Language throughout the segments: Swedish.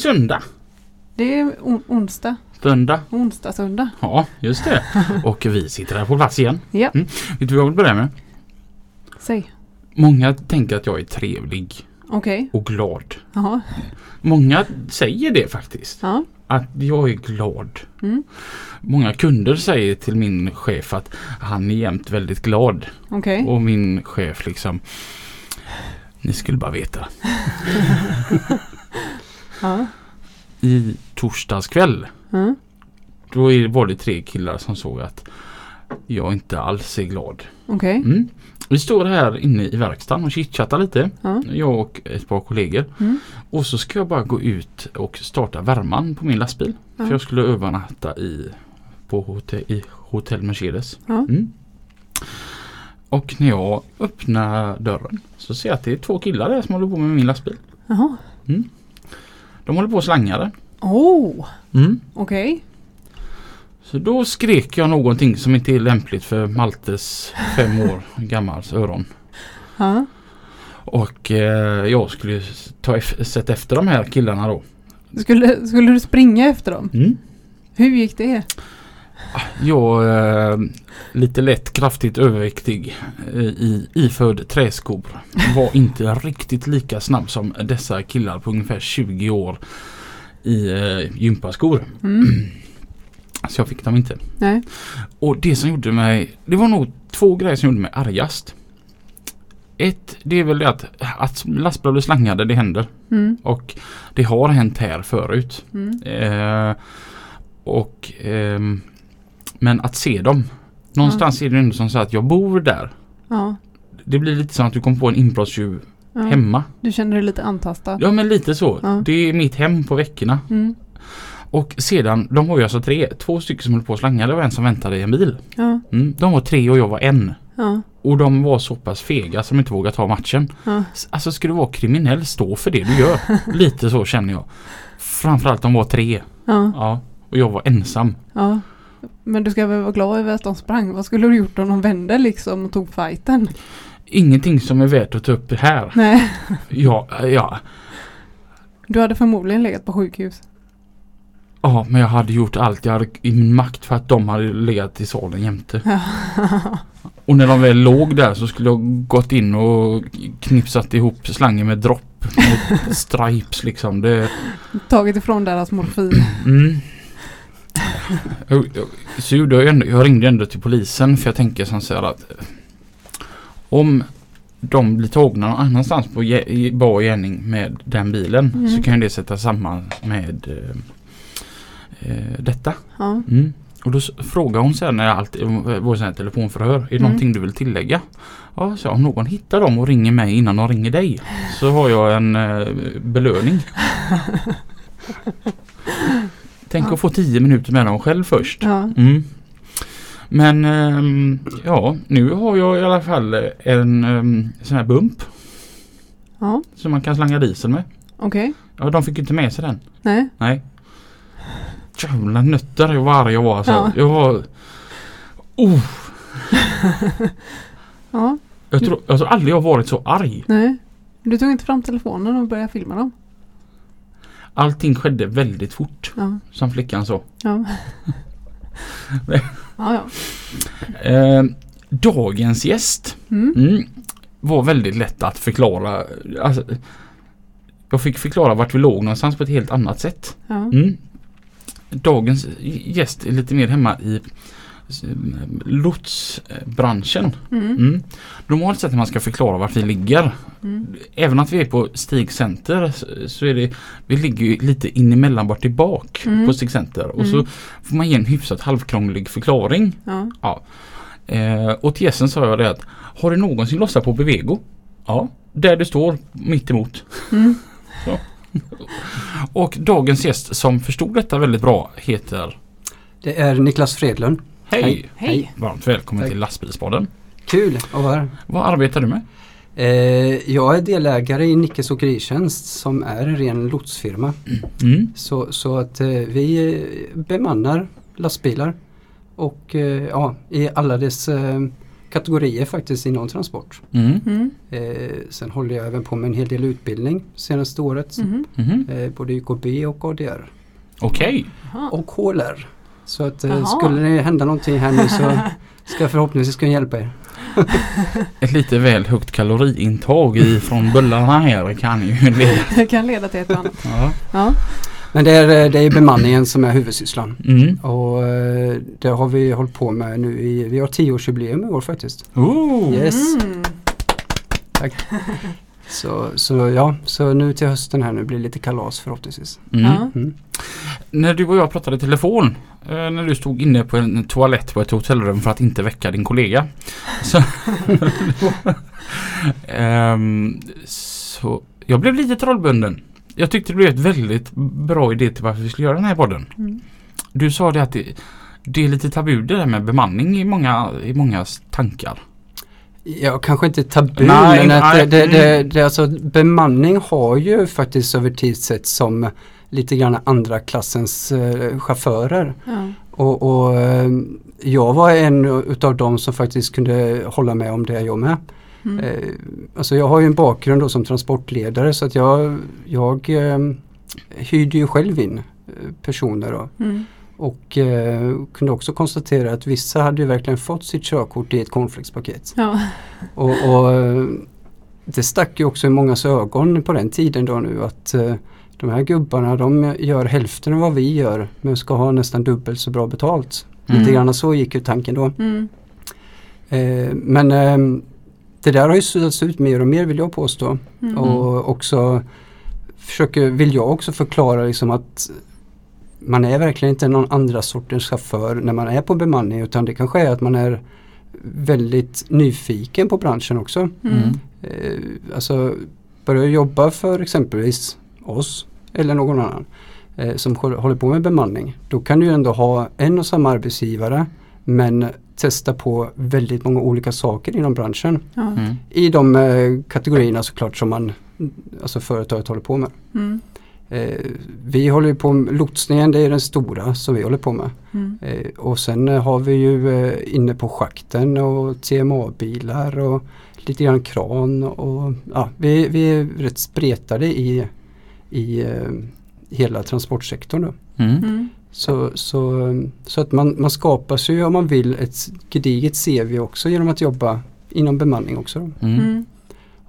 Söndag. Det är on- onsdag. Söndag. Onsdag, söndag. Ja, just det. Och vi sitter här på plats igen. Ja, Mm. Vet du vad jag vill börja med? säg. Många tänker att jag är trevlig Okej. och glad. Jaha. Många säger det faktiskt. Ja. Att jag är glad. Mm. Många kunder säger till min chef att han är jämt väldigt glad. Okej. Och min chef liksom Ni skulle bara veta. Ja. I torsdags kväll Ja. Då är- var det tre killar som såg att jag inte alls är glad. Okej. Mm. Vi står här inne i verkstaden och chitchattar lite. Ja. Jag och ett par kollegor. Mm. Och så ska jag bara gå ut och starta värman på min lastbil. Ja. För jag skulle övernatta i, på hotell, i Hotell Mercedes. Ja. Mm. Och när jag öppnar dörren så ser jag att det är två killar där som håller på med min lastbil. Jaha. De håller på att slanga den. Oh. Mm. Okej. Så då skrek jag någonting som inte är lämpligt för Maltes fem år gammals öron. Ja. Och eh, jag skulle ta eff- sätta efter de här killarna då. Skulle, skulle du springa efter dem? Mm. Hur gick det? Jag eh, lite lätt kraftigt överviktig eh, i iförd träskor. Var inte riktigt lika snabb som dessa killar på ungefär 20 år i eh, gympaskor. Mm. Så jag fick dem inte. Nej. Och det som gjorde mig, det var nog två grejer som gjorde mig argast. Ett, det är väl det att, att lastbilar blir slangade, det händer. Mm. Och det har hänt här förut. Mm. Eh, och ehm, Men att se dem. Någonstans är det ändå som så att jag bor där. Ja. Det blir lite som att du kommer på en inbrottstjuv ja. hemma. Du känner dig lite antastad? Ja men lite så. Ja. Det är mitt hem på veckorna. Mm. Och sedan, de var ju alltså tre. Två stycken som höll på att slanga. Det var en som väntade i en bil. Ja. Mm, de var tre och jag var en. Ja. Och de var så pass fega som inte vågar ta matchen. Ja. Alltså ska du vara kriminell, stå för det du gör. Lite så känner jag. Framförallt de var tre. Ja. Ja. Och jag var ensam. Ja. Men du ska väl vara glad över att de sprang. Vad skulle du gjort om de vände liksom och tog fighten? Ingenting som är värt att ta upp här. Nej. Ja, ja, Du hade förmodligen legat på sjukhus. ja, men jag hade gjort allt jag hade i min makt för att de hade legat i salen jämte. Och när de väl låg där så skulle jag gått in och knipsat ihop slangen med dropp. Med stripes liksom. Det, Tagit ifrån deras morfin. mm. Så gjorde jag ändå, jag ringde ändå till polisen för jag tänker som så här att om de blir tagna någon annanstans på bar gärning med den bilen Mm. så kan det sätta samman med eh, eh, detta. Ja. Mm. Och då frågar hon sen när jag alltid, vår sån här telefonförhör, är det Mm. någonting du vill tillägga? Ja, så om någon hittar dem och ringer mig innan de ringer dig så har jag en eh, belöning. Tänk Ja. att få tio minuter med dem själv först. Ja. Mm. Men ehm, ja, nu har jag i alla fall en um, sån här bump Ja. som man kan slanga diesel med. Okej. Ja, de fick inte med sig den. Nej. Nej. Jävla nötter vad arg jag var alltså. Ja. Jag var... Oh, Ja. jag, tror, jag tror aldrig jag varit så arg. Nej. Du tog inte fram telefonen och började filma dem? Allting skedde väldigt fort. Ja. Som flickan sa. Ja. ja. Eh, dagens gäst Mm. mm, var väldigt lätt att förklara. Alltså, jag fick förklara vart vi låg någonstans på ett helt annat sätt. Mm. Dagens gäst är lite mer hemma i lotsbranschen. Mm. Mm. Normalt sett när man ska förklara vart vi ligger. Mm. Även att vi är på Stig Center så- är det Vi ligger ju lite in emellan bort tillbaka Mm. på Stig Center och så Mm. får man ge en hyfsat halvkrånglig förklaring. Ja. Ja. Eh, och till gästen sa jag det att Har du någonsin lossat på Bevego? Ja, där du står mitt emot. Mm. Och dagens gäst som förstod detta väldigt bra heter Det är Niklas Fredlund. Hej! Hej. Hej. Varmt välkommen Tack. till Lastbilspodden. Kul att vara här. Vad arbetar du med? Eh, jag är delägare i Nickes Åkeritjänst som är en ren lotsfirma. Mm. Så, så att eh, vi bemannar lastbilar och eh, ja, i alla dess eh, kategorier faktiskt inom transport. Mm. Mm. Eh, sen håller jag även på med en hel del utbildning senaste året. Mhm. Mhm. Eh, både YKB och ADR. Okej. Jaha. Och HLR. Så att eh, Jaha. skulle det hända någonting här nu så ska jag förhoppningsvis kunna hjälpa er. Ett lite väl högt kaloriintag i från bullarna här kan ju leda. Det kan leda till ett annat. Ja. Ja. Men det är, eh, det är bemanningen som är huvudsysslan. Mm. Och eh, det har vi hållit på med nu i, vi har tioårsjubileum i år faktiskt. Oh. Yes. Mm. Så, så ja, så nu till hösten här nu blir det lite kalas förhoppningsvis. Mm. Mm. När du och jag pratade i telefon eh, när du stod inne på en toalett på ett hotellrum för att inte väcka din kollega. Så, Ehm, så jag blev lite trollbunden. Jag tyckte det blev ett väldigt bra idé till varför vi skulle göra den här podden. Mm. Du sa det att det, det är lite tabu det där med bemanning i många, i mångas tankar. Ja, kanske inte tabu Nej, men att nej, det, det, det, mm. det, alltså, bemanning har ju faktiskt över tid sett som lite grann andra klassens eh, chaufförer. Ja. Och, och eh, jag var en utav dem som faktiskt kunde hålla med om det jag med. Mm. Eh, alltså jag har ju en bakgrund då som transportledare så att jag, jag eh, hyrde ju själv in eh, personer då. Mm. Och eh, kunde också konstatera att vissa hade ju verkligen fått sitt körkort i ett cornflakespaket. Ja. Och, och eh, det stack ju också i mångas ögon på den tiden då nu att eh, de här gubbarna de gör hälften av vad vi gör men ska ha nästan dubbelt så bra betalt. Mm. Lite grann så gick ju tanken då. Mm. Eh, men eh, det där har ju suddats ut mer och mer vill jag påstå. Mm. Och också försöker, vill jag också förklara liksom att man är verkligen inte någon andra sortens chaufför när man är på bemanning utan det kanske är att man är väldigt nyfiken på branschen också. Mm. Eh, alltså börja jobba för exempelvis oss eller någon annan eh, som håll- håller på med bemanning. Då kan du ändå ha en och samma arbetsgivare men testa på väldigt många olika saker inom branschen. Mm. I de eh, kategorierna såklart som man, alltså företaget håller på med. Mm. Eh, vi håller ju på med lotsningen, det är den stora som vi håller på med. Mm. Eh, och sen eh, har vi ju eh, inne på schakten och TMA-bilar och lite grann kran och ja, vi, vi är rätt spretade i, i eh, hela transportsektorn. Då. Mm. Mm. Så, så, så att man, man skapar sig ju om man vill ett gediget CV också genom att jobba inom bemanning också.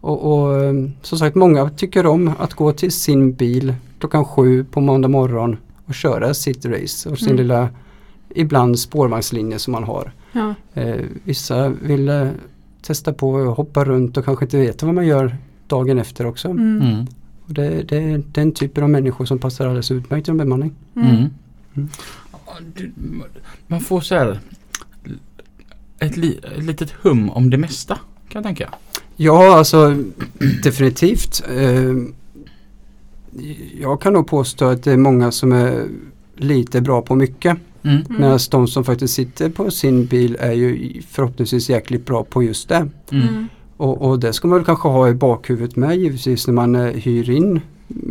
Och, och eh, som sagt många tycker om att gå till sin bil klockan sju på måndag morgon och köra sitt race och sin Mm. lilla ibland spårvagnslinje som man har. Ja. Eh, vissa vill eh, testa på att hoppa runt och kanske inte veta vad man gör dagen efter också. Mm. Mm. Och det, det är den typen av människor som passar alldeles utmärkt i en bemanning. Mm. Mm. Mm. Man får så här ett, li, ett litet hum om det mesta kan jag tänka. Ja, alltså definitivt. Eh, jag kan nog påstå att det är många som är lite bra på mycket. Mm. Mm. Medan de som faktiskt sitter på sin bil är ju förhoppningsvis jäkligt bra på just det. Mm. Mm. Och, och det ska man väl kanske ha i bakhuvudet med givetvis när man eh, hyr in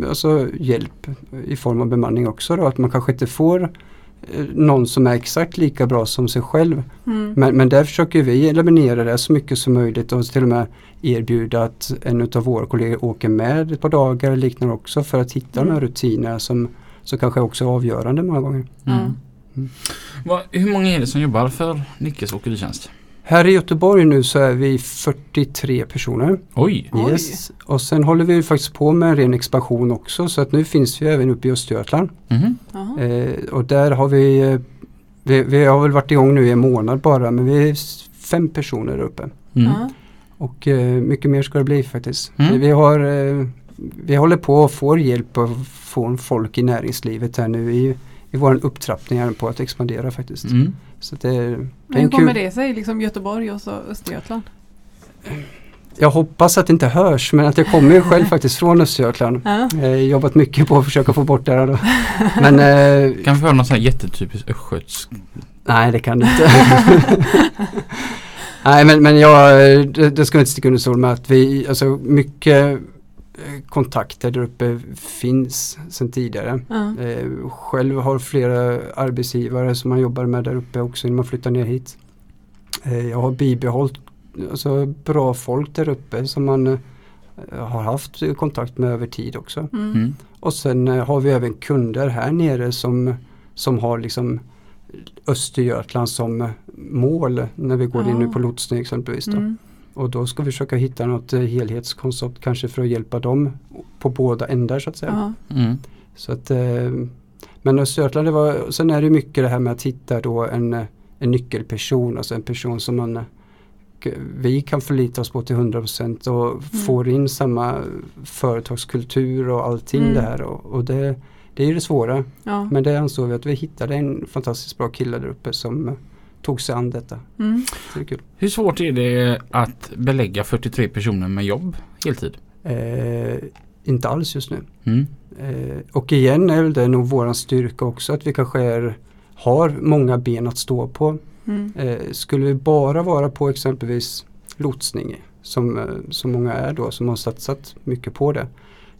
alltså, hjälp i form av bemanning också. Då, att man kanske inte får eh, någon som är exakt lika bra som sig själv. Mm. Men, men där försöker vi eliminera det så mycket som möjligt och till och med erbjuda att en av våra kollegor åker med ett par dagar eller liknande också för att hitta de här rutinerna som, som kanske också är avgörande många gånger. Mm. Mm. Vad- hur många är det som jobbar för Nickes åkeritjänst? Här i Göteborg nu så är vi 43 personer. Oj! Oj. Yes. Och sen håller vi faktiskt på med en ren expansion också så att nu finns vi även uppe i Östergötland. Mhm. Jaha. Eh, och där har vi, eh, vi, vi har väl varit igång nu i en månad bara men vi är fem personer där uppe. Mm. Och eh, mycket mer ska det bli faktiskt. Mm. Vi, har, eh, vi håller på och får hjälp av från folk i näringslivet här nu i, i vår upptrappning här på att expandera faktiskt. Mm. Så det, det Men en hur kommer kul. det sig? Liksom Göteborg och så Östergötland? Jag hoppas att det inte hörs men att jag kommer ju själv faktiskt från Östergötland. Ja. Jag har jobbat mycket på att försöka få bort det här då. Men eh, Kan vi höra någon sån här jättetypisk östgötsk? nej det kan det inte. nej men, men jag, det, det ska jag inte sticka under stol med att vi, alltså mycket eh, kontakter där uppe finns sedan tidigare. Ja. Eh, själv har flera arbetsgivare som man jobbar med där uppe också innan man flyttar ner hit. Eh, jag har bibehållit alltså, bra folk där uppe som man eh, har haft kontakt med över tid också. Mm. Mm. Och sen har vi även kunder här nere som, som har liksom Östergötland som mål när vi går in nu på lotsning exempelvis. Då. Mm. Och då ska vi försöka hitta något eh, helhetskoncept kanske för att hjälpa dem på båda ändar så att säga. Mm. Så att, eh, men Östergötland, det var, sen är det mycket det här med att hitta då en, eh, en nyckelperson, alltså en person som man vi kan förlita oss på till 100% och får in samma företagskultur och allting Mm. det här. Och, och det, det är ju det svåra. Ja. Men det ansåg vi att vi hittade en fantastiskt bra kille där uppe som tog sig an detta. Mm. Så det är kul. Hur svårt är det att belägga 43 personer med jobb heltid? Eh, inte alls just nu. Mm. Eh, och igen är det nog våran styrka också att vi kanske är, har många ben att stå på. Mm. Eh, skulle vi bara vara på exempelvis lotsning som, eh, som många är då som har satsat mycket på det.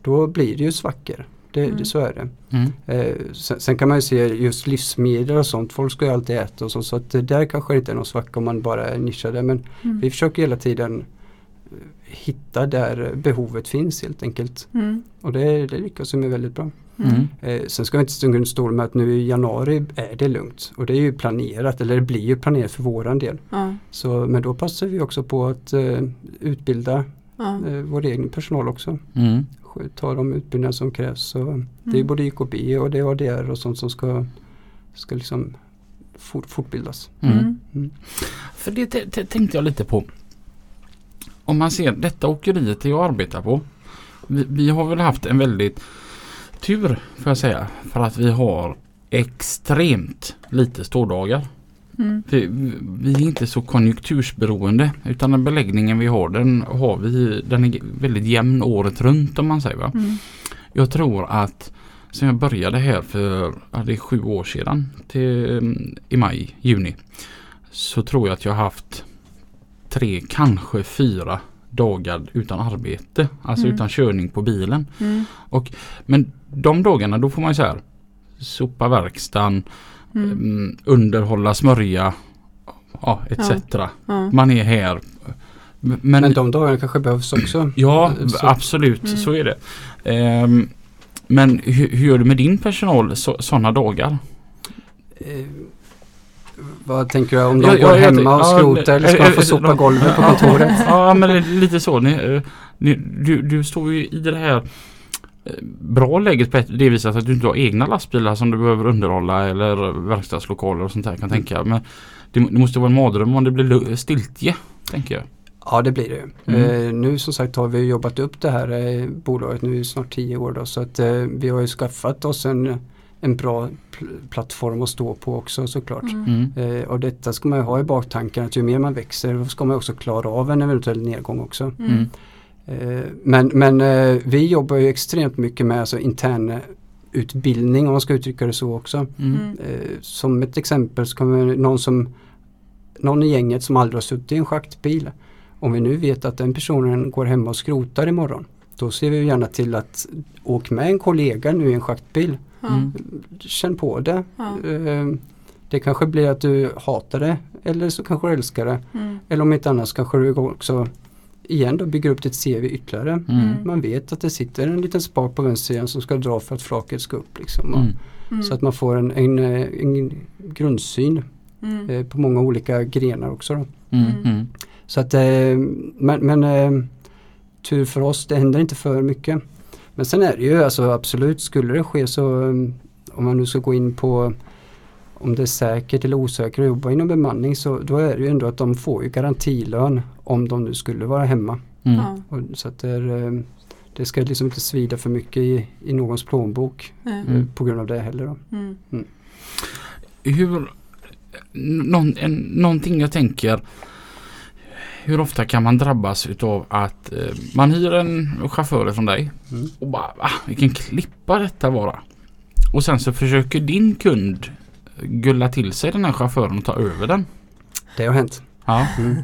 Då blir det ju svackor. Det, Mm. det, så är det. Mm. Eh, sen, sen kan man ju se just livsmedel och sånt. Folk ska ju alltid äta och så. Så att det där kanske inte är någon svacka om man bara är nischade. Men Mm. vi försöker hela tiden eh, hitta där behovet finns helt enkelt. Mm. Och det, det lyckas vi med väldigt bra. Mm. Eh, sen ska vi inte sticka under stol med att nu i januari är det lugnt. Och det är ju planerat, eller det blir ju planerat för våran del. Så, men då passar vi också på att eh, utbilda Ja. eh, vår egen personal också. Mm. Ta de utbildningar som krävs. Så Det är Mm. både YKB och det är ADR och sånt som ska, ska liksom fort, fortbildas. Mm. Mm. För det t- t- tänkte jag lite på. Om man ser detta åkeriet jag arbetar på. Vi, vi har väl haft en väldigt tur får jag säga. För att vi har extremt lite stådagar. Mm. Vi, är inte så konjunktursberoende utan den beläggningen vi har den har vi den är väldigt jämn året runt om man säger va. Mm. Jag tror att sen jag började här för ja, det är sju år sedan till, i maj, juni. Så tror jag att jag har haft tre, kanske fyra dagar utan arbete. Alltså Mm. utan körning på bilen. Mm. Men de dagarna då får man ju så här sopa verkstaden, Mm. mm, underhålla, smörja, ja etc. Ja. Man är här. Men, Men de dagarna kanske behövs också. Ja, Så- absolut. Mm. Så är det. Ehm, men hur, hur gör du med din personal sådana dagar? Eh, vad tänker du om de Ja, går ja, jag hemma och tänk- ja, skrotar eller ska de få sopa golvet på Ja, kontoret? Ja, men det är lite så. Ni, eh, ni, du, du står ju i det här bra läget på det viset att du inte har egna lastbilar som du behöver underhålla eller verkstadslokaler och sånt där kan jag Mm. tänka. Men det, det måste vara en mardröm om det blir stiltje, tänker jag. Ja det blir det. Mm. Eh, nu som sagt har vi jobbat upp det här eh, bolaget nu i snart tio år då, så att eh, vi har ju skaffat oss en, en bra pl- plattform att stå på också såklart. Mm. Mm. Eh, och detta ska man ju ha i baktanken att ju mer man växer ska man också klara av en eventuell nedgång också. Mm. Mm. Eh, men men eh, vi jobbar ju extremt mycket med alltså, intern eh, utbildning om man ska uttrycka det så också. Mm. Mm. Som ett exempel så kommer någon som någon i gänget som aldrig har suttit i en schaktbil. Om vi nu vet att den personen går hemma och skrotar imorgon. Då ser vi ju gärna till att åka med en kollega nu i en schaktbil. Mm. Känn på det. Ja. Eh, Det kanske blir att du hatar det eller så kanske du älskar det. Mm. Eller om inte annars kanske du också igen då bygger upp ditt CV ytterligare. Mm. Man vet att det sitter en liten spak på vänstersidan som ska dra för att flaket ska upp. Liksom. Mm. Mm. Så att man får en, en, en grundsyn Mm. eh, på många olika grenar också. Då. Mm. Mm. Mm. Så att, eh, men, men eh, tur för oss, det händer inte för mycket. Men sen är det ju alltså absolut, skulle det ske så eh, om man nu ska gå in på om det är säkert eller osäkert att jobba inom bemanning så då är det ju ändå att de får ju garantilön om de nu skulle vara hemma. Mm. Ja. Och, så att det, är, eh, det ska liksom inte svida för mycket i, i någons plånbok eh, Mm. på grund av det heller. Då. Mm. Hur någon, en, någonting jag tänker hur ofta kan man drabbas utav att eh, man hyr en chaufför från dig Mm. och bara ah, vilken klippa detta vara. Och sen så försöker din kund gulla till sig den här chauffören och ta över den. Det har hänt. Ja. Mm.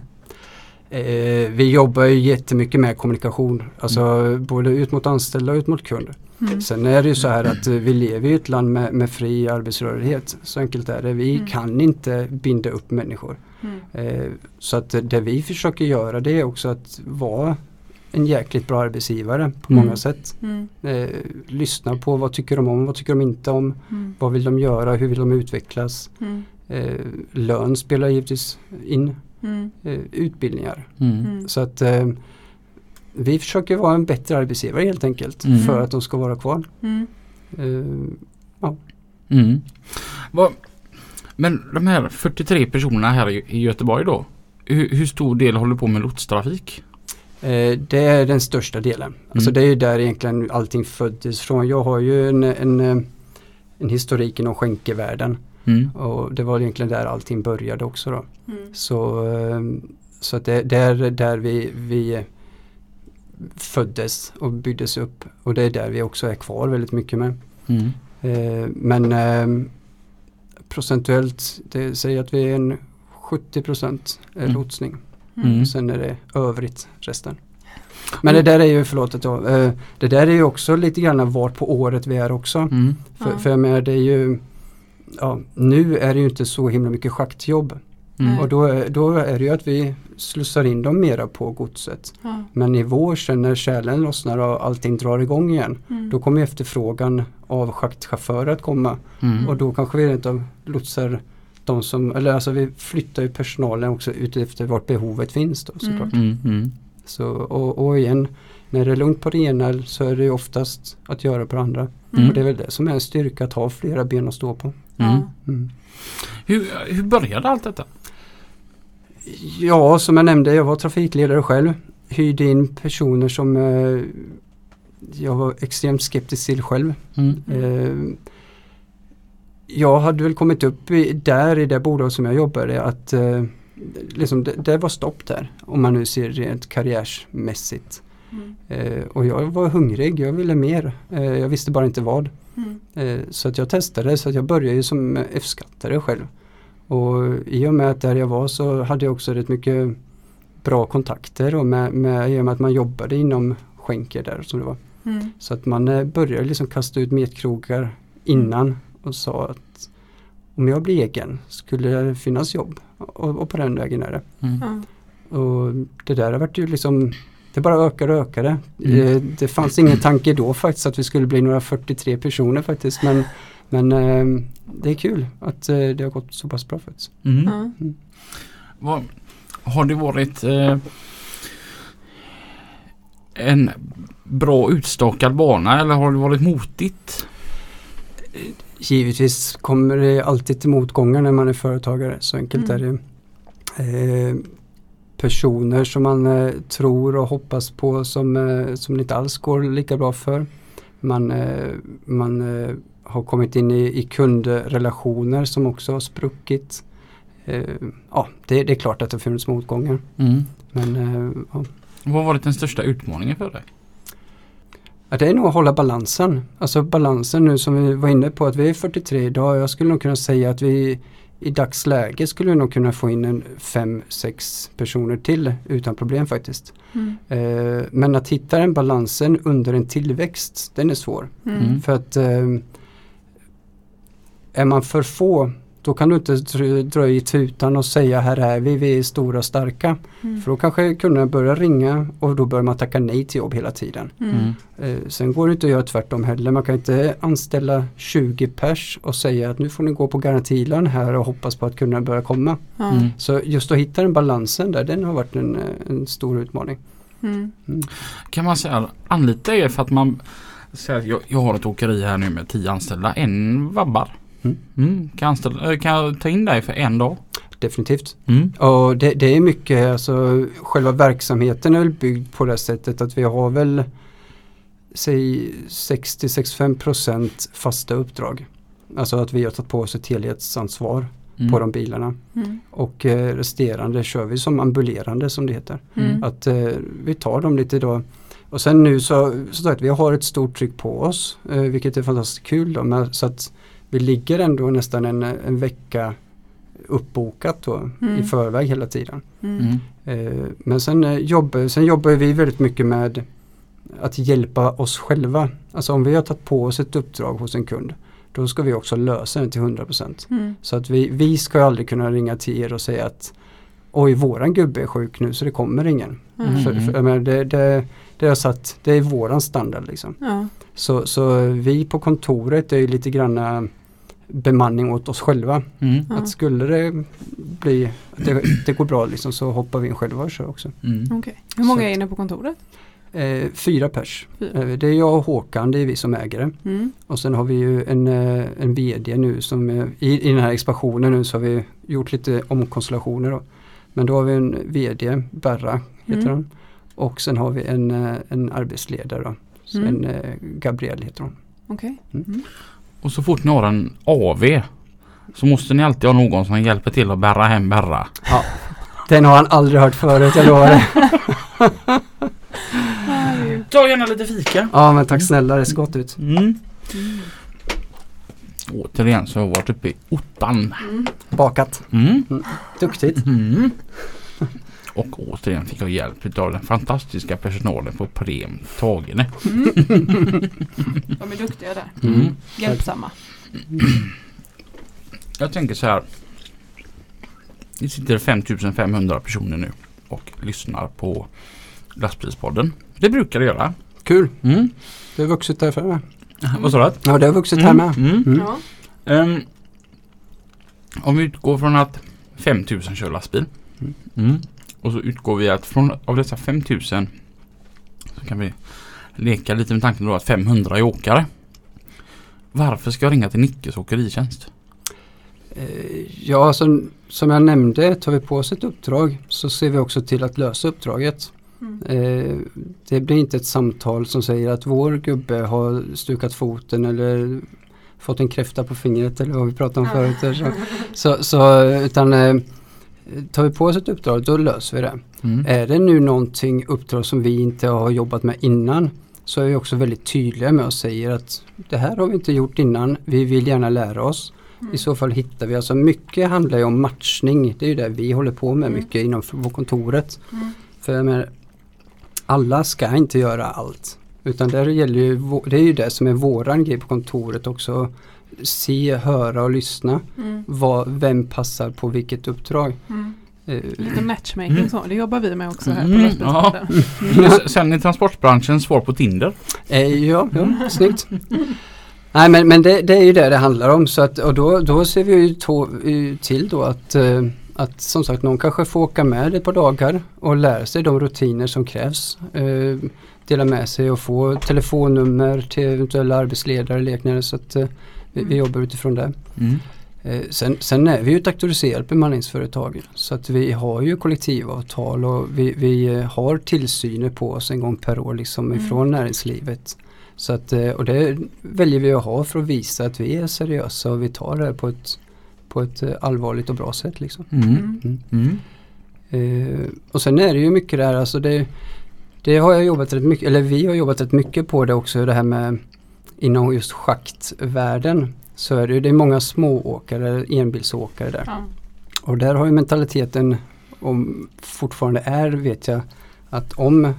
Eh, vi jobbar ju jättemycket med kommunikation. Alltså både ut mot anställda och ut mot kunder. Mm. Sen är det ju så här att eh, vi lever i ett land med, med fri arbetsrörlighet. Så enkelt är det. Vi Mm. kan inte binda upp människor. Mm. Eh, så att det vi försöker göra det är också att vara en jäkligt bra arbetsgivare på Mm. många sätt. Mm. Eh, lyssna på vad tycker de om, vad tycker de inte om, Mm. vad vill de göra, hur vill de utvecklas. Mm. Eh, lön spelar givetvis in, Mm. eh, utbildningar. Mm. Mm. Så att eh, vi försöker vara en bättre arbetsgivare helt enkelt Mm. för att de ska vara kvar. Mm. Eh, Mm. Vad- Men de här 43 personerna här i i Göteborg då. Hur, hur stor del håller på med lotstrafik? Eh, det är den största delen. Alltså det är ju där egentligen allting föddes från. Jag har ju en, en, eh, en historik inom skänkevärlden Mm. Och det var egentligen där allting började också då. Mm. Så, eh, så att det, är där vi, vi föddes och byggdes upp och det är där vi också är kvar väldigt mycket med. Mm. Eh, men eh, procentuellt, det säger att vi är en 70 procent Mm. lotsning. Mm. Sen är det övrigt resten. Men det där är ju, förlåt att jag, eh, det där är ju också lite grann vart på året vi är också. Mm. För, Ja. för jag menar det är ju, ja, nu är det ju inte så himla mycket schaktjobb. Mm. Och då, är- då är det ju att vi slussar in dem mera på godset. Ja. Men i vår sen när kärlen lossnar och allting drar igång igen. Mm. Då kommer efterfrågan av schaktchaufförer att komma. Mm. Och då kanske vi av lotsar de som, eller alltså vi flyttar ju personalen också ut efter vart behovet finns då såklart. Mm. Mm. Så, och, och igen, när det är lugnt på det ena så är det ju oftast att göra på det andra. Mm. Och det är väl det som är en styrka att ha flera ben att stå på. Mm. Mm. Hur, hur började allt detta? Ja, som jag nämnde, jag var trafikledare själv. Hyrde in personer som eh, jag var extremt skeptisk till själv. Mm. Eh, jag hade väl kommit upp i, där i det bolag som jag jobbade att eh, liksom det, det var stopp där. Om man nu ser rent karriärsmässigt. Mm. Eh, och jag var hungrig, jag ville mer. Eh, jag visste bara inte vad. Mm. Eh, så att jag testade så att jag började ju som F-skattare själv. Och i och med att där jag var så hade jag också rätt mycket bra kontakter och med, med, i och med att man jobbade inom skänker där som det var. Mm. Så att man eh, började liksom kasta ut metkrogar innan och sa att om jag blir egen skulle det finnas jobb och, och på den vägen är det. Mm. Och det där har varit ju liksom det bara ökar och ökade. Mm. Eh, Det fanns ingen tanke då faktiskt att vi skulle bli några 43 personer faktiskt men, men eh, det är kul att eh, det har gått så pass bra faktiskt. Mm. Ja. Vad, har det varit eh, en bra utstakad bana eller har det varit motigt? Givetvis kommer det alltid till motgångar när man är företagare, så enkelt Mm. är det. Eh, personer som man eh, tror och hoppas på som, eh, som det inte alls går lika bra för. Man, eh, man har kommit in i, i kundrelationer som också har spruckit. Ja, det, det är klart att det funnits motgångar. Mm. Men ja. Vad har varit den största utmaningen för dig? Ja, det är nog att hålla balansen. Alltså balansen nu som vi var inne på att vi är 43 idag. Jag skulle nog kunna säga att vi i dagsläget skulle vi nog kunna få in en 5-6 personer till utan problem faktiskt. Mm. Eh, men att hitta den balansen under en tillväxt, den är svår. Mm. För att eh, är man för få då kan du inte dr- dra i tutan och säga här är vi, vi är stora och starka. Mm. För då kanske kunderna börjar ringa och då börjar man tacka nej till jobb hela tiden. Mm. Eh, sen går det inte att göra tvärtom heller. Man kan inte anställa 20 pers och säga att nu får ni gå på garantilön här och hoppas på att kunderna börjar komma. Mm. Så just att hitta den balansen där, den har varit en, en stor utmaning. Mm. Kan man säga anlita er för att man säger jag, jag har ett åkeri här nu med 10 anställda, en vabbar. Mm. Mm. Kan, anställa, eh, kan jag ta in dig för en dag? Definitivt. Mm. Och det, det är mycket, alltså själva verksamheten är väl byggd på det sättet att vi har väl säg 60-65% fasta uppdrag. Alltså att vi har tagit på oss ett helhetsansvar. Mm. på de bilarna. Mm. Och eh, resterande kör vi som ambulerande som det heter. Mm. Att eh, vi tar dem lite då. Och sen nu så, så sagt, vi har ett stort tryck på oss eh, vilket är fantastiskt kul då. Men, så att vi ligger ändå nästan en, en vecka uppbokat då Mm. i förväg hela tiden. Mm. Mm. Eh, men sen, eh, jobbar, sen jobbar vi väldigt mycket med att hjälpa oss själva. Alltså om vi har tagit på oss ett uppdrag hos en kund då ska vi också lösa det till 100%. Mm. Så att vi, vi ska aldrig kunna ringa till er och säga att oj våran gubbe är sjuk nu så det kommer ingen. Mm. För, för, det, det, det, har satt, det är våran standard liksom. Ja. Så, så vi på kontoret är ju lite granna bemanning åt oss själva. Mm. Att skulle det bli, att det, det går bra liksom så hoppar vi in själva och kör också. Mm. Okej. Hur många Så är inne på kontoret? Eh, fyra pers. Fyra. Eh, det är jag och Håkan, det är vi som äger det. Mm. Och sen har vi ju en, eh, en VD nu som eh, i, i den här expansionen nu så har vi gjort lite omkonstellationer då. Men då har vi en VD, Berra heter Mm. hon. Och sen har vi en, eh, en arbetsledare Mm. En eh, Gabriel heter hon. Okej. Och så fort ni har en AV så måste ni alltid ha någon som hjälper till att bära hem Berra. Den har han aldrig hört förut, jag lovar det. Ta gärna lite fika. Ja men tack snälla, det ser gott ut. Mm. Mm. Återigen så har jag varit uppe i ottan. Mm. Bakat. Mm. Duktigt. Mm. Och återigen fick jag hjälp av den fantastiska personalen på Prem Tagene. Mm. De är duktiga där. Mm. Hjälpsamma. Jag tänker så här. Det sitter 5500 personer nu och lyssnar på lastbilspodden. Det brukar det göra. Kul. Mm. Det har vuxit där med. Vad sa du? Ja det har vuxit här med. Mm. Mm. Ja. Ehm, om vi utgår från att 5000 kör lastbil. Mm. Och så utgår vi att från av dessa 5000 så kan vi leka lite med tanken då att 500 är åkare. Varför ska jag ringa till Nickes åkeritjänst? Eh, Ja, som, som jag nämnde, tar vi på oss ett uppdrag så ser vi också till att lösa uppdraget. Mm. Eh, det blir inte ett samtal som säger att vår gubbe har stukat foten eller fått en kräfta på fingret eller vad vi pratade om förut. så, så, utan eh, tar vi på oss ett uppdrag då löser vi det. Mm. Är det nu någonting uppdrag som vi inte har jobbat med innan så är vi också väldigt tydliga med och säger att det här har vi inte gjort innan, vi vill gärna lära oss. I så fall hittar vi, alltså mycket handlar ju om matchning. Det är ju det vi håller på med Mm. mycket inom vår kontoret. Mm. För jag menar, alla ska inte göra allt. Utan där gäller ju, det är ju det som är våran grej på kontoret också. Se, höra och lyssna. Mm. Vad, vem passar på vilket uppdrag. Mm. Eh, Lite matchmaking Mm. så. Det jobbar vi med också här på Mm, lastbilspodden. S- Sen är transportbranschen svar på Tinder. Eh, ja, ja, snyggt. Nej men, men det, det är ju det det handlar om så att, och då, då ser vi ju to, eh, till då att, eh, att som sagt någon kanske får åka med ett par dagar och lära sig de rutiner som krävs. Eh, dela med sig och få telefonnummer till eventuella arbetsledare eller liknande så att vi, vi jobbar utifrån det. Mm. Eh, sen, sen är vi ju ett auktoriserat bemanningsföretag så att vi har ju kollektivavtal och vi, vi eh, har tillsyner på oss en gång per år liksom Mm. ifrån näringslivet. Så att, eh, och det väljer vi att ha för att visa att vi är seriösa och vi tar det här på ett, på ett allvarligt och bra sätt. Liksom. Mm. Mm. Mm. Eh, och sen är det ju mycket där, alltså det, det har jag jobbat rätt mycket, eller vi har jobbat rätt mycket på det också, det här med inom just schaktvärlden. Så är det det är många smååkare, enbilsåkare där. Ja. Och där har ju mentaliteten, om fortfarande är vet jag, att om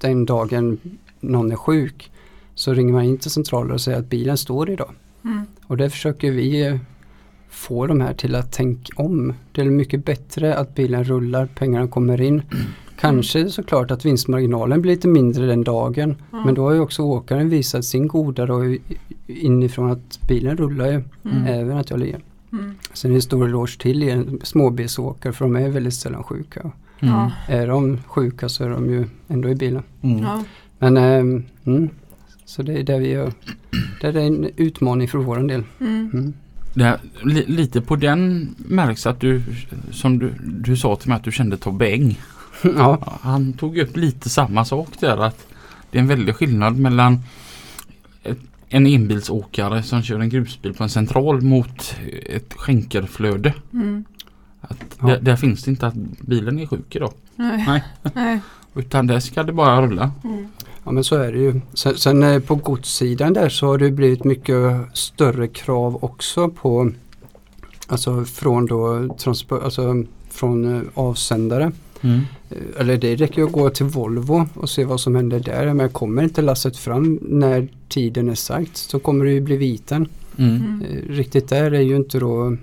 den dagen någon är sjuk så ringer man in till centralen och säger att bilen står idag. Mm. Och det försöker vi få de här till att tänka om. Det är mycket bättre att bilen rullar, pengarna kommer in. Kanske såklart att vinstmarginalen blir lite mindre den dagen. Ja. Men då har ju också åkaren visat sin goda då inifrån att bilen rullar ju, Mm. även att jag ligger. Mm. Sen är det stor eloge till småbilsåkare för de är väldigt sällan sjuka. Mm. Är de sjuka så är de ju ändå i bilen. Mm. Men mm, så det är det vi gör. Det är en utmaning för vår del. Mm. Mm. Det här, li, lite på den märks att du, som du, du sa till mig att du kände Tobbe Eng. ja. Han tog upp lite samma sak där att det är en väldig skillnad mellan en enbilsåkare som kör en grusbil på en central mot ett skänkerflöde. Mm. Att Ja. där, där finns det inte att bilen är sjuk idag. Nej. Nej. Nej. Utan där ska det bara rulla. Mm. Ja men så är det ju. Sen, sen eh, på godssidan där så har det blivit mycket större krav också på Alltså från då transport, alltså från eh, avsändare. Mm. Eller det räcker ju att gå till Volvo och se vad som händer där. Men kommer inte lasset fram när tiden är sagt så kommer det ju bli viten. Mm. Mm. Eh, Riktigt där är ju inte då eh,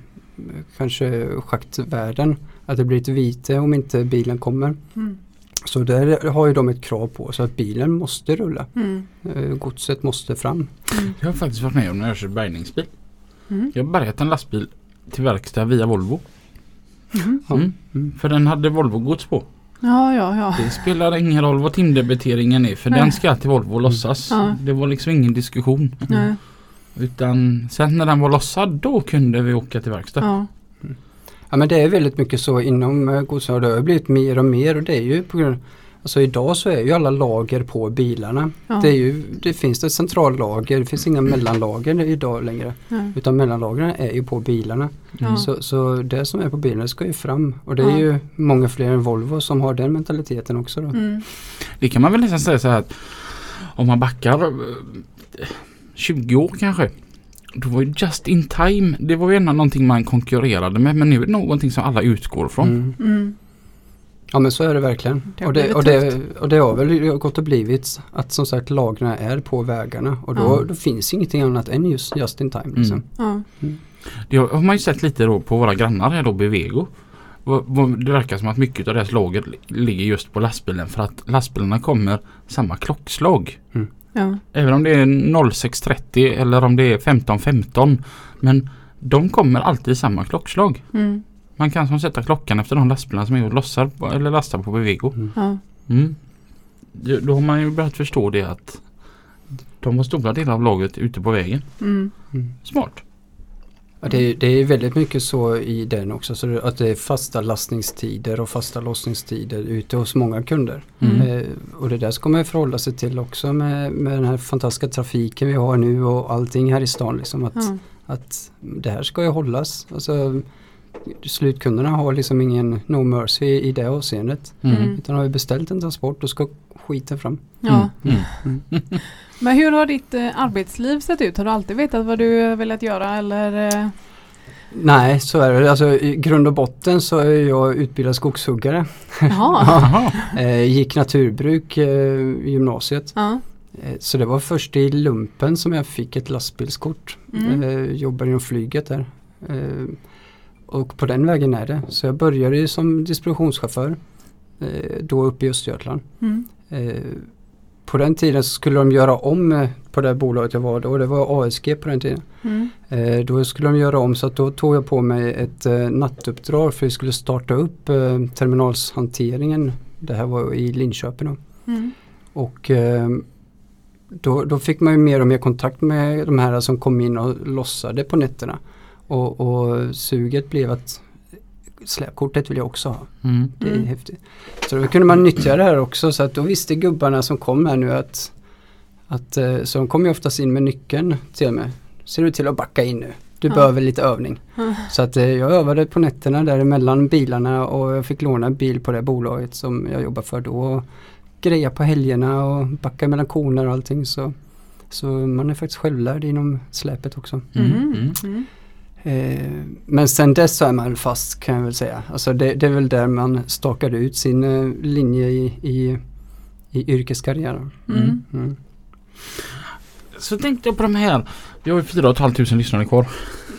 kanske schaktvärden. Att det blir ett vite om inte bilen kommer. Mm. Så där har ju de ett krav på så att bilen måste rulla. Mm. Eh, Godset måste fram. Mm. Jag har faktiskt varit med om när jag kör bärgningsbil. Mm. Jag har bärgat en lastbil till verkstad via Volvo. Mm. Ja. Mm. För den hade Volvo-gods på. Ja, ja, ja. Det spelar ingen roll vad timdebiteringen är för Nej. den ska till Volvo lossas. Ja. Det var liksom ingen diskussion. Nej. Utan sen när den var lossad då kunde vi åka till verkstad. Ja. Ja men det är väldigt mycket så inom eh, godstransport. Det har blivit mer och mer och det är ju på grund Alltså idag så är ju alla lager på bilarna. Ja. Det, är ju, det finns ett centrallager, det finns inga mellanlager idag längre. Nej. Utan mellanlagren är ju på bilarna. Ja. Så, så det som är på bilarna ska ju fram. Och det är Ja. ju många fler än Volvo som har den mentaliteten också. Då. Mm. Det kan man väl nästan säga så här att om man backar eh, 20 år kanske. Då var ju just in time, det var ju ändå någonting man konkurrerade med men nu är det någonting som alla utgår från. Mm. Mm. Ja men så är det verkligen. Det och, det, och, det, och det har väl gått och blivit att som sagt lagren är på vägarna. Och då, Ja. då finns ingenting annat än just just in time. Liksom. Mm. Ja. Det har man ju sett lite då på våra grannar här då Bevego. Det verkar som att mycket av deras lager li- ligger just på lastbilen för att lastbilarna kommer samma klockslag. Ja. Även om det är 06.30 eller om det är 15.15. Men de kommer alltid samma klockslag. Mm. Man kan som sätta klockan efter de lastbilarna som är och lossar på, eller lastar på Bevego. Ja. Mm. Det- Då har man ju börjat förstå det att de har stora delar av lagret ute på vägen. Mm. Mm. Smart. Ja, det, är- det är väldigt mycket så i den också. Så att det är fasta lastningstider och fasta lossningstider ute hos många kunder. Mm. Eh, och det där ska man ju förhålla sig till också med, med den här fantastiska trafiken vi har nu och allting här i stan. Liksom, att, Ja. att det här ska ju hållas. Alltså, slutkunderna har liksom ingen no mercy i, det avseendet. Mm. Mm. Utan har vi beställt en transport då ska skiten fram. Ja. Mm. Mm. Men hur har ditt eh, arbetsliv sett ut? Har du alltid vetat vad du eh, velat göra eller? Eh? Nej, så är det. Alltså, I grund och botten så är jag utbildad skogshuggare. Eh, gick naturbruk i gymnasiet. Ja. Så det var först i lumpen som jag fick ett lastbilskort. Mm. Jobbar inom flyget där. Och på den vägen är det. Så jag började ju som distributionschaufför. Eh, då uppe i Östergötland. Mm. Eh, på den tiden skulle de göra om eh, på det bolaget jag var då. Det var ASG på den tiden. Mm. Då skulle de göra om så att då tog jag på mig ett nattuppdrag för vi skulle starta upp terminalshanteringen. Det här var i Linköping då. Mm. Och då, då fick man ju mer och mer kontakt med de här som kom in och lossade på nätterna. Och, och suget blev att släpkortet vill jag också ha. Mm. Det är Mm. häftigt. Så då kunde man nyttja det här också så att då visste gubbarna som kom här nu att, att eh, så de kom ju oftast in med nyckeln till mig. Ser du till att backa in nu? Du Ja. behöver lite övning. Ja. Så att eh, jag övade på nätterna där mellan bilarna och jag fick låna en bil på det bolaget som jag jobbar för då. Och greja på helgerna och backa mellan koner och allting. Så, så man är faktiskt självlärd inom släpet också. Mm. Mm. Mm. Mm. Eh, men sen dess så är man fast kan jag väl säga. Alltså det, det är väl där man stakade ut sin eh, linje i, i, i yrkeskarriären. Mm. Mm. Så tänkte jag på de här. Vi har ju 4 500 lyssnare kvar.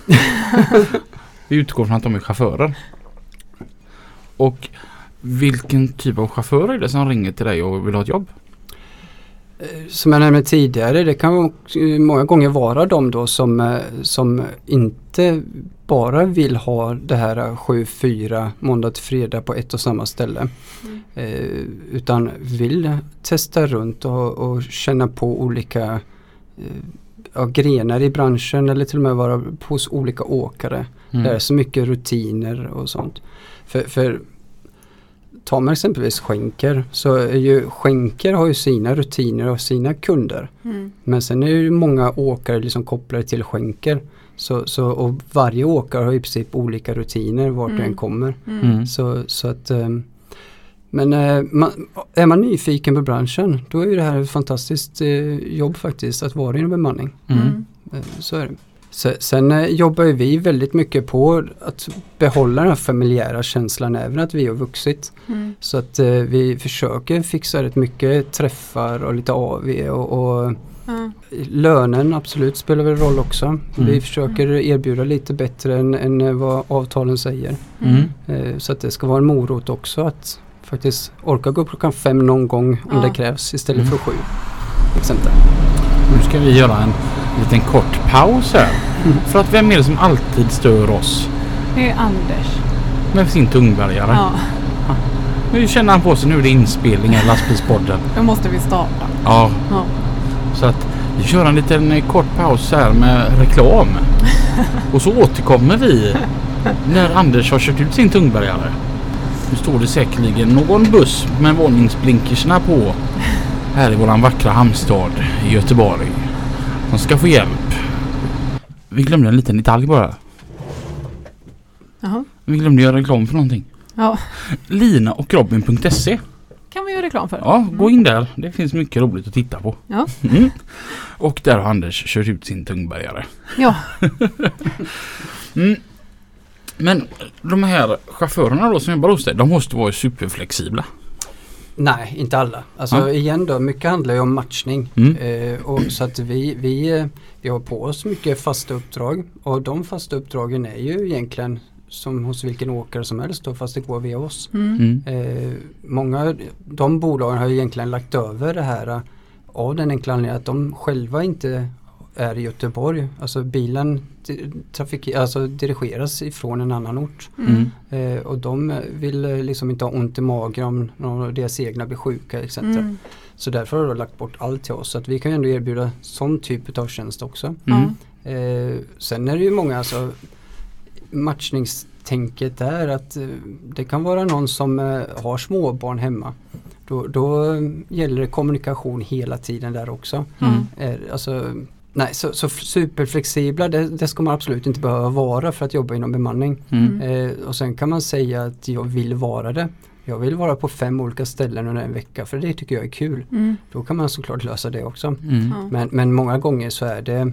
Vi utgår från att de är chaufförer. Och vilken typ av chaufför är det som ringer till dig och vill ha ett jobb? Eh, Som jag nämnde tidigare, det kan många gånger vara de då som, eh, som inte bara vill ha det här 7-4 måndag till fredag på ett och samma ställe. Mm. Eh, utan vill testa runt och, och känna på olika eh, ja, grenar i branschen eller till och med vara hos olika åkare. Mm. Det är så mycket rutiner och sånt. För, för tar man exempelvis skänker så är ju skänker har ju sina rutiner och sina kunder. Mm. Men sen är ju många åkare liksom kopplade till skänker. Så, så, och varje åkare har i princip olika rutiner vart Mm. den kommer. Mm. Mm. Så, så att, ehm, men eh, man, är man nyfiken på branschen då är ju det här ett fantastiskt eh, jobb faktiskt att vara inom bemanning. Mm. Mm. Eh, Så är det. Se- Sen eh, jobbar vi väldigt mycket på att behålla den här familjära känslan även att vi har vuxit. Mm. Så att eh, vi försöker fixa rätt mycket träffar och lite AV och, och Ja. lönen absolut spelar väl roll också. Mm. Vi försöker erbjuda lite bättre än, än eh, vad avtalen säger. Mm. Eh, Så att det ska vara en morot också att faktiskt orka gå upp klockan fem någon gång om Ja. det krävs istället Mm. för sju. Exempel. Nu ska vi göra en liten kort paus här. För att vem är det som alltid stör oss Det är Anders. med sin tungbärgare? Ja, Nu känner han på sig nu är det inspelning i lastbilspodden. då måste vi starta. Ja, Ja. så att vi kör en liten eh, kort paus här med reklam. Och så återkommer vi när Anders har kört ut sin tungbärgare. Nu står det säkerligen någon buss med varningsblinkersna på här i våran vackra hamnstad i Göteborg. Som ska få hjälp. Vi glömde en liten detalj bara. Jaha. Vi glömde göra reklam för någonting. Ja, Lina och Robin.se. kan vi göra reklam för. Ja, gå in där. Det finns mycket roligt att titta på. Ja. Mm. Och där har Anders kört ut sin tungbärgare. Ja. Mm. Men de här chaufförerna då som jobbar hos dig, de måste vara superflexibla. Nej, inte alla. Alltså Ja. igen då, mycket handlar ju om matchning. Mm. Eh, och så att vi, vi, vi har på oss mycket fasta uppdrag och de fasta uppdragen är ju egentligen som hos vilken åkare som helst då fast det går via oss. Mm. Mm. Eh, många, de bolagen har ju egentligen lagt över det här eh, av den enkla anledningen att de själva inte är i Göteborg. Alltså bilen trafik, alltså dirigeras ifrån en annan ort. Mm. Eh, och de vill eh, liksom inte ha ont i magen om någon av deras egna blir sjuka etc. Mm. Så därför har de lagt bort allt till oss. Så att vi kan ju ändå erbjuda sån typ av tjänst också. Mm. Eh, sen är det ju många alltså matchningstänket är att eh, det kan vara någon som eh, har småbarn hemma. Då, då eh, gäller det kommunikation hela tiden där också. Mm. Alltså, nej, så, så superflexibla det, det ska man absolut inte behöva vara för att jobba inom bemanning. Mm. Eh, och sen kan man säga att jag vill vara det. Jag vill vara på fem olika ställen under en vecka för det tycker jag är kul. Mm. Då kan man såklart lösa det också. Mm. Ja. Men, men många gånger så är det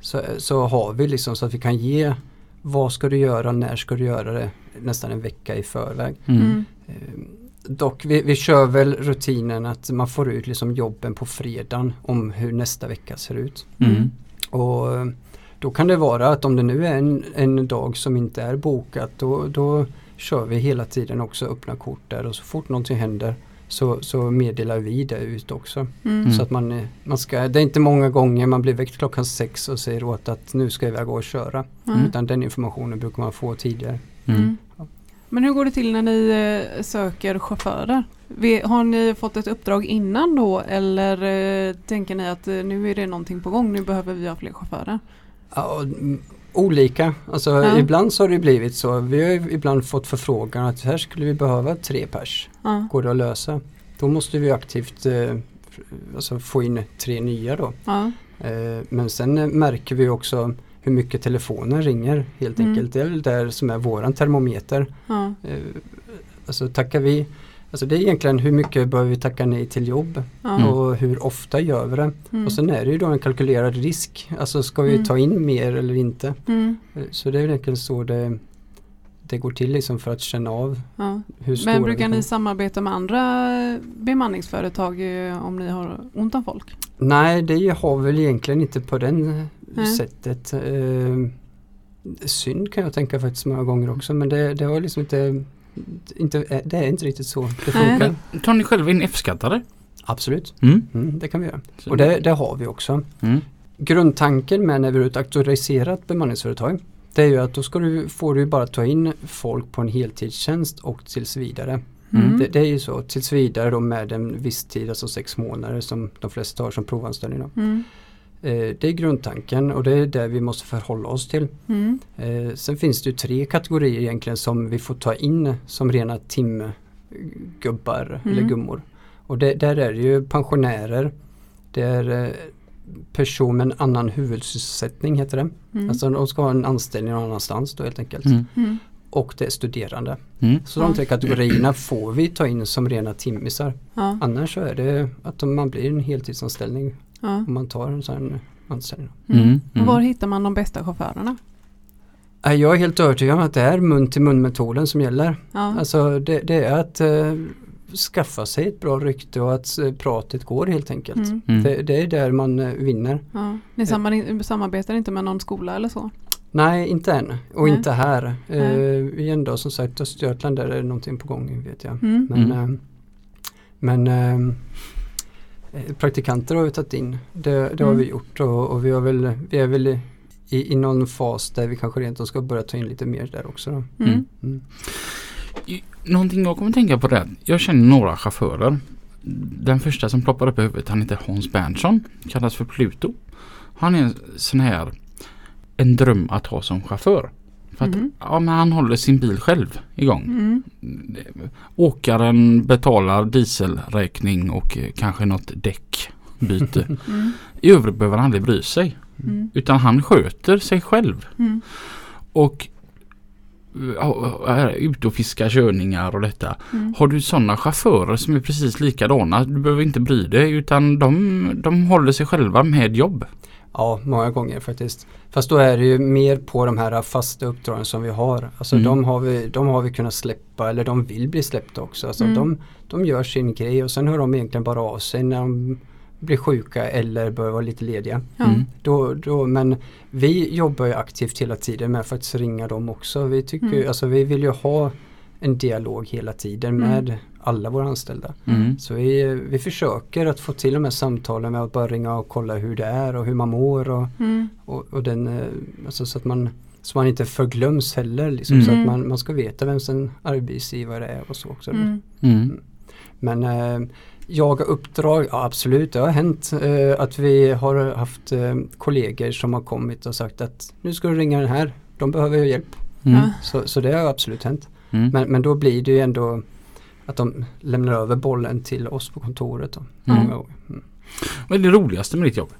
så, så har vi liksom så att vi kan ge vad ska du göra, när ska du göra det nästan en vecka i förväg. Mm. Mm. Eh, dock vi, vi kör väl rutinen att man får ut liksom jobben på fredagen om hur nästa vecka ser ut. Mm. Och eh, då kan det vara att om det nu är en, en dag som inte är bokat då, då kör vi hela tiden också öppna kort där och så fort någonting händer så, så meddelar vi det ut också. Mm. Så att man, eh, man ska, det är inte många gånger man blir väckt klockan sex och säger åt att nu ska jag iväg och köra. Mm. Utan den informationen brukar man få tidigare. Mm. Mm. Men hur går det till när ni eh, söker chaufförer? Har ni fått ett uppdrag innan då eller eh, tänker ni att eh, nu är det någonting på gång, nu behöver vi ha fler chaufförer? Ja, mm, olika, alltså Ja. ibland så har det blivit så. Vi har ibland fått förfrågan att här skulle vi behöva tre pers. Ja. Går det att lösa? Då måste vi aktivt alltså få in tre nya då. Ja. Men sen märker vi också hur mycket telefonen ringer helt Mm. enkelt. Det är väl där som är våran termometer. Ja. Eh, alltså tackar vi Alltså det är egentligen hur mycket behöver vi tacka nej till jobb Ja. och hur ofta gör vi det. Mm. Och sen är det ju då en kalkylerad risk. Alltså ska vi Mm. ta in mer eller inte? Mm. Eh, Så det är egentligen så det, det går till liksom för att känna av Ja. hur stora Men brukar ni samarbeta med andra bemanningsföretag eh, om ni har ont om folk? Nej det har väl egentligen inte på den Nej. sättet. Eh, synd kan jag tänka faktiskt många gånger också men det, det har liksom inte, inte det är inte riktigt så det Nej. funkar. Tar ni själva in F-skattare? Absolut, Mm. mm, det kan vi göra. Så- Och det, det har vi också. Mm. Grundtanken med när vi har ett auktoriserat bemanningsföretag det är ju att då ska du, får du bara ta in folk på en heltidstjänst och tills vidare. Mm. Det, det är ju så tills vidare då med en viss tid, alltså sex månader som de flesta har som provanställning. Då. Mm. Eh, det är grundtanken och det är det vi måste förhålla oss till. Mm. Eh, sen finns det ju tre kategorier egentligen som vi får ta in som rena tim, gubbar Mm. eller gummor. Och det, där är det ju pensionärer, det är eh, person med en annan huvudsysselsättning heter det. Mm. Alltså de ska ha en anställning någon annanstans då helt enkelt. Mm. Mm. Och det är studerande. Mm. Så de tre kategorierna får vi ta in som rena timmisar. Ja, Annars så är det att man blir en heltidsanställning ja. om man tar en sån anställning. Mm. Mm. Och Var hittar man de bästa chaufförerna? Jag är helt övertygad om att det är mun till mun metoden som gäller. Ja. Alltså det, det är att eh, skaffa sig ett bra rykte och att eh, pratet går helt enkelt. Mm. Mm. Det, det är där man eh, vinner. Ja. Ni samar- samarbetar inte med någon skola eller så? Nej, inte än och Nej. inte här. Eh, är ändå som sagt Östergötland där är det någonting på gång vet jag. Mm. Men, Mm. eh, men praktikanter har vi tagit in. Det, det har Mm. vi gjort och, och vi, har väl, vi är väl i, i någon fas där vi kanske rent ska börja ta in lite mer där också. Då. Mm. Mm. Mm. Någonting jag kommer att tänka på det. Jag känner några chaufförer. Den första som ploppar upp i huvudet han heter Hans Berntsson. Kallas för Pluto. Han är en sån här en dröm att ha som chaufför. För att Mhm. ja, men han håller sin bil själv igång. Mm. Åkaren betalar dieselräkning och eh, kanske något däckbyte. Mm. I övrigt behöver han aldrig bry sig. Mm. Utan han sköter sig själv. Mm. Och är ute och fiskar körningar och detta. Mm. Har du sådana chaufförer som är precis likadana, du behöver inte bry dig utan de, de håller sig själva med jobb. Ja, många gånger faktiskt. Fast då är det ju mer på de här fasta uppdragen som vi har. Alltså Mm. de, har vi, de har vi kunnat släppa eller de vill bli släppta också. Alltså Mm. de, de gör sin grej och sen hör de egentligen bara av sig när de blir sjuka eller bör vara lite lediga. Mm. Då, då, men vi jobbar ju aktivt hela tiden med att faktiskt ringa dem också. Vi, tycker, Mm. alltså, vi vill ju ha en dialog hela tiden Mm. med alla våra anställda. Mm. Så vi, vi försöker att få till de här samtalen med att bara ringa och kolla hur det är och hur man mår och, Mm. och, och den, eh, alltså så att man så man inte förglöms heller. Liksom, Mm. Så att man, man ska veta vem sin arbetsgivare är och så också. Mm. Mm. Men eh, jaga uppdrag, ja, absolut det har hänt eh, att vi har haft eh, kollegor som har kommit och sagt att nu ska du ringa den här, de behöver hjälp. Mm. Så, så det har absolut hänt. Mm. Men, men då blir det ju ändå att de lämnar över bollen till oss på kontoret. Då, Mm. många gånger. Mm. Vad är det roligaste med ditt jobb?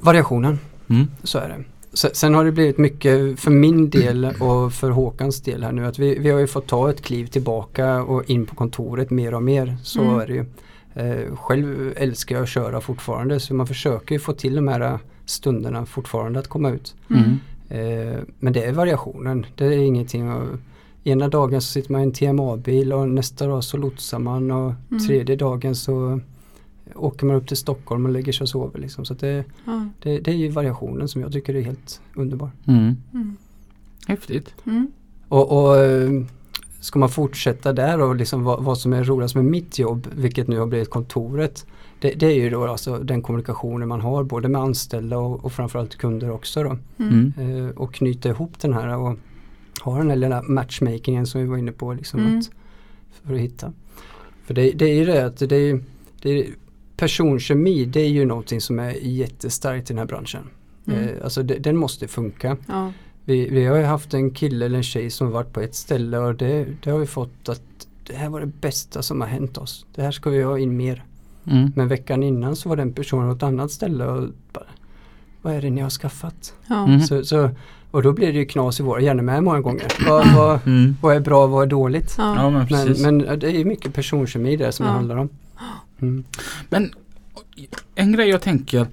Variationen, Mm. så är det. Se- Sen har det blivit mycket för min del och för Håkans del här nu att vi, vi har ju fått ta ett kliv tillbaka och in på kontoret mer och mer. Så Mm. är det ju. Eh, själv älskar jag att köra fortfarande så man försöker ju få till de här stunderna fortfarande att komma ut. Mm. Eh, men det är variationen. Det är ingenting att, Ena dagen så sitter man i en TMA-bil och nästa dag så lotsar man och Mm. tredje dagen så åker man upp till Stockholm och lägger sig och sover. Liksom. Så att det, Ja. det, det är ju variationen som jag tycker är helt underbar. Mm. Mm. Häftigt. Mm. Och, och eh, ska man fortsätta där och liksom vad, vad som är roligast med mitt jobb, vilket nu har blivit kontoret. Det, det är ju då alltså den kommunikationen man har både med anställda och, och framförallt kunder också då. Mm. Mm. Eh, och knyta ihop den här och ha den här lilla matchmakingen som vi var inne på liksom Mm. att, för att hitta. För det, det är ju det att det är, det är personkemi det är ju någonting som är jättestarkt i den här branschen. Mm. Eh, alltså det, den måste funka. Ja. Vi, vi har ju haft en kille eller en tjej som varit på ett ställe och det, det har vi fått att det här var det bästa som har hänt oss. Det här ska vi ha in mer. Mm. Men veckan innan så var den personen på ett annat ställe och bara, vad är det ni har skaffat? Ja. Mm. Så, så, och då blir det ju knas i våra hjärnor med många gånger. Vad, vad, Mm. vad är bra, vad är dåligt? Ja. Ja men Men, men det är mycket personkemi där som Ja. det handlar om. Mm. Men en grej jag tänker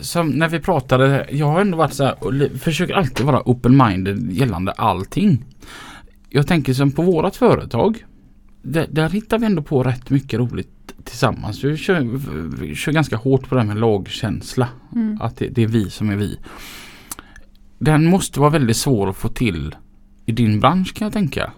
som när vi pratade, jag har ändå varit så här och försöker alltid vara open-minded gällande allting. Jag tänker som på vårat företag. Där, där hittar vi ändå på rätt mycket roligt tillsammans. Vi kör, vi kör ganska hårt på det här med lagkänsla. Mm. Att det, det är vi som är vi. Den måste vara väldigt svår att få till i din bransch kan jag tänka.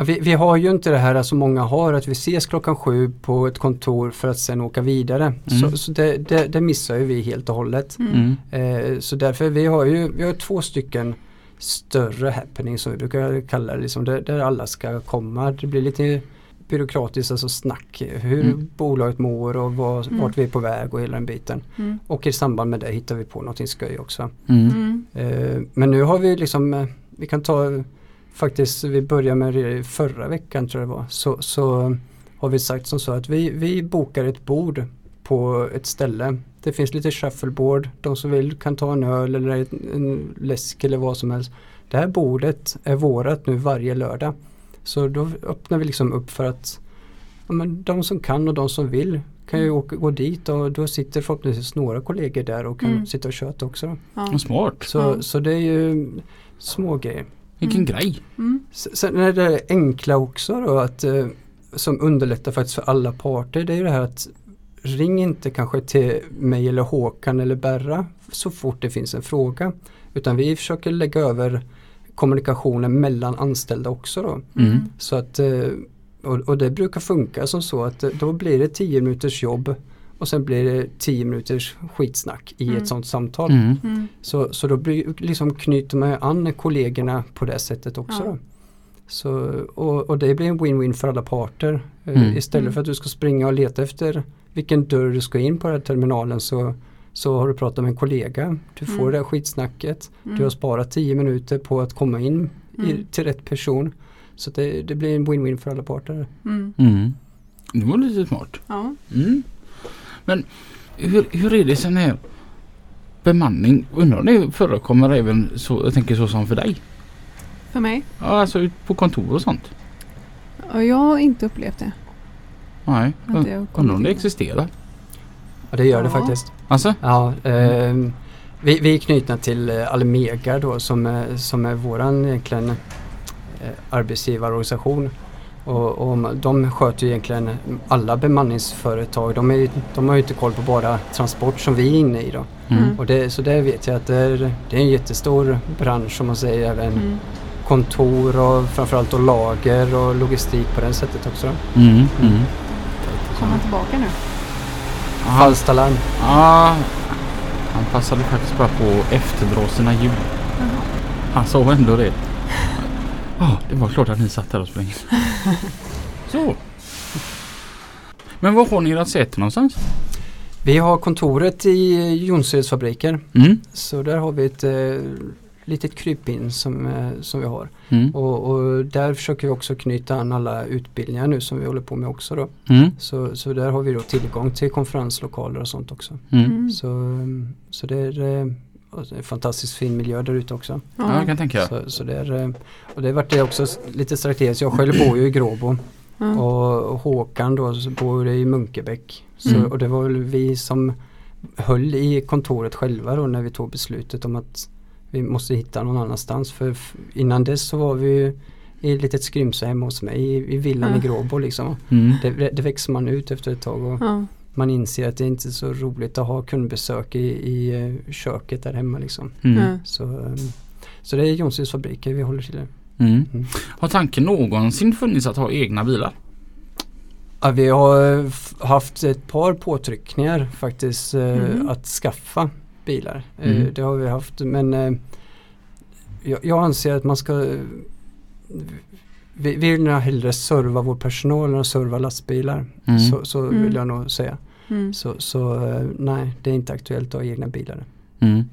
Vi, vi har ju inte det här som många har att vi ses klockan sju på ett kontor för att sen åka vidare. Mm. Så, så det, det, det missar ju vi helt och hållet. Mm. Eh, så därför vi har ju vi har två stycken större happening som vi brukar kalla det. Liksom, där, där alla ska komma. Det blir lite byråkratiskt, alltså snack. Hur Mm. bolaget mår och vad, Mm. vart vi är på väg och hela den biten. Mm. Och i samband med det hittar vi på någonting skoj också. Mm. Mm. Eh, men nu har vi liksom, eh, vi kan ta faktiskt, vi började med det förra veckan tror jag det var, så, så har vi sagt som så att vi, vi bokar ett bord på ett ställe. Det finns lite shuffleboard, de som vill kan ta en öl eller en, en läsk eller vad som helst. Det här bordet är vårat nu varje lördag. Så då öppnar vi liksom upp för att ja, men de som kan och de som vill kan ju åka, gå dit och då sitter förhoppningsvis några kollegor där och kan Mm. sitta och köta också. Ja. Smart. Så, Ja. så det är ju små grejer. Vilken Mm. grej. Mm. Sen är det enkla också då att eh, som underlättar faktiskt för alla parter det är ju det här att ring inte kanske till mig eller Håkan eller Berra så fort det finns en fråga. Utan vi försöker lägga över kommunikationen mellan anställda också då. Mm. Så att, eh, och, och det brukar funka som så att eh, då blir det 10 minuters jobb och sen blir det 10 minuters skitsnack i Mm. ett sånt samtal. Mm. Mm. Så, så då blir, liksom knyter man an kollegorna på det sättet också. Ja. Då. Så, och, och det blir en win-win för alla parter. Eh, Mm. Istället Mm. för att du ska springa och leta efter vilken dörr du ska in på den här terminalen så, så har du pratat med en kollega. Du får Mm. det här skitsnacket. Mm. Du har sparat 10 minuter på att komma in i, Mm. till rätt person. Så det, det blir en win-win för alla parter. Mm. Mm. Det var lite smart. Ja. Mm. Men hur, hur är det sån här bemanning? Undrar om det förekommer även så, jag tänker så som för dig? För mig? Ja, alltså på kontor och sånt? Ja, jag har inte upplevt det. Nej, undrar om det existerar? Ja det gör det Ja. faktiskt. Alltså? Ja, ehm, vi, vi är knutna till eh, Almega då som är, som är våran egentligen eh, arbetsgivarorganisation. Och, och de sköter ju egentligen alla bemanningsföretag. De, är, de har ju inte koll på bara transport som vi är inne i då. Mm. Mm. Och det, så det vet jag att det är, det är en jättestor bransch som man säger. Även Mm. kontor och framförallt då lager och logistik på det sättet också. Mm. Mm. Kommer han tillbaka nu? Falskt alarm. ja, han passade faktiskt bara på att efterdra sina djur. Han sa ändå det. Ja, det var klart att ni satt där och sprängde. Så. Men var har ni ert säte någonstans? Vi har kontoret i Jonsereds fabriker. Mm. Så där har vi ett eh, litet krypin som, eh, som vi har. Mm. Och, och där försöker vi också knyta an alla utbildningar nu som vi håller på med också då. Mm. Så, så där har vi då tillgång till konferenslokaler och sånt också. Mm. Mm. Så, så det är eh, det är en fantastiskt fin miljö där ute också. Ja, jag kan tänka. Så, så det är, eh, och det har varit det också lite strategiskt. Jag själv bor ju i Gråbo Ja. och Håkan då bor i Munkebäck. Så, Mm. Och det var väl vi som höll i kontoret själva då när vi tog beslutet om att vi måste hitta någon annanstans. För innan dess så var vi ju i ett litet skrymsle hemma hos mig i, i villan Ja. i Gråbo liksom. Mm. Det, det växer man ut efter ett tag och Ja. man inser att det inte är så roligt att ha kundbesök i, i eh, köket där hemma liksom. Mm. Ja. Så, eh, så det är Jonssons fabriker vi håller till det. Mm. Mm. Har tanken någonsin funnits att ha egna bilar? Ja, vi har haft ett par påtryckningar faktiskt eh, Mhm. att skaffa bilar. Eh, Mm. det har vi haft men eh, jag, jag anser att man ska vi, vi vill nog hellre serva vår personal än att serva lastbilar. Mm. Så, så Mm. vill jag nog säga. Mm. Så, så eh, nej, det är inte aktuellt att ha egna bilar. Mm.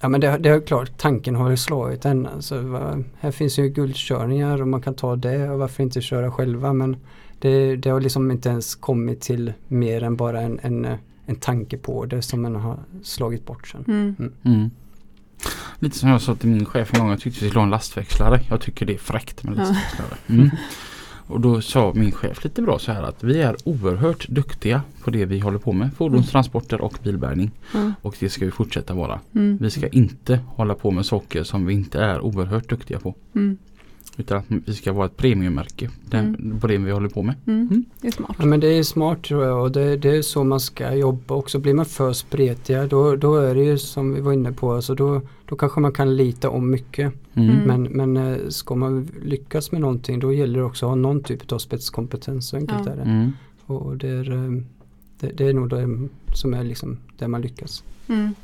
Ja men det, det är klart, tanken har ju slagit en. Alltså, va, här finns ju guldkörningar och man kan ta det och varför inte köra själva men det, det har liksom inte ens kommit till mer än bara en, en, en tanke på det som man har slagit bort sen. Mm. Mm. Lite som jag sa till min chef en gång. Jag tyckte vi skulle ha en lastväxlare. Jag tycker det är fräckt med lastväxlare. Mm. Och då sa min chef lite bra så här att vi är oerhört duktiga på det vi håller på med. Fordonstransporter och bilbärgning. Ja. Och det ska vi fortsätta vara. Mm. Vi ska inte hålla på med saker som vi inte är oerhört duktiga på. Mm. Utan att vi ska vara ett premiummärke den, på det vi håller på med. Mm. Mm. Det är smart. Ja men det är smart tror jag och det, det är så man ska jobba också. Blir man för spretiga då, då är det ju som vi var inne på, alltså då, då kanske man kan lita om mycket. Mm. Mm. Men, men eh, ska man lyckas med någonting då gäller det också att ha någon typ av spetskompetens. Så enkelt Ja. är det. Mm. Och det är, eh, det, det är nog det som är liksom där man lyckas. Mm.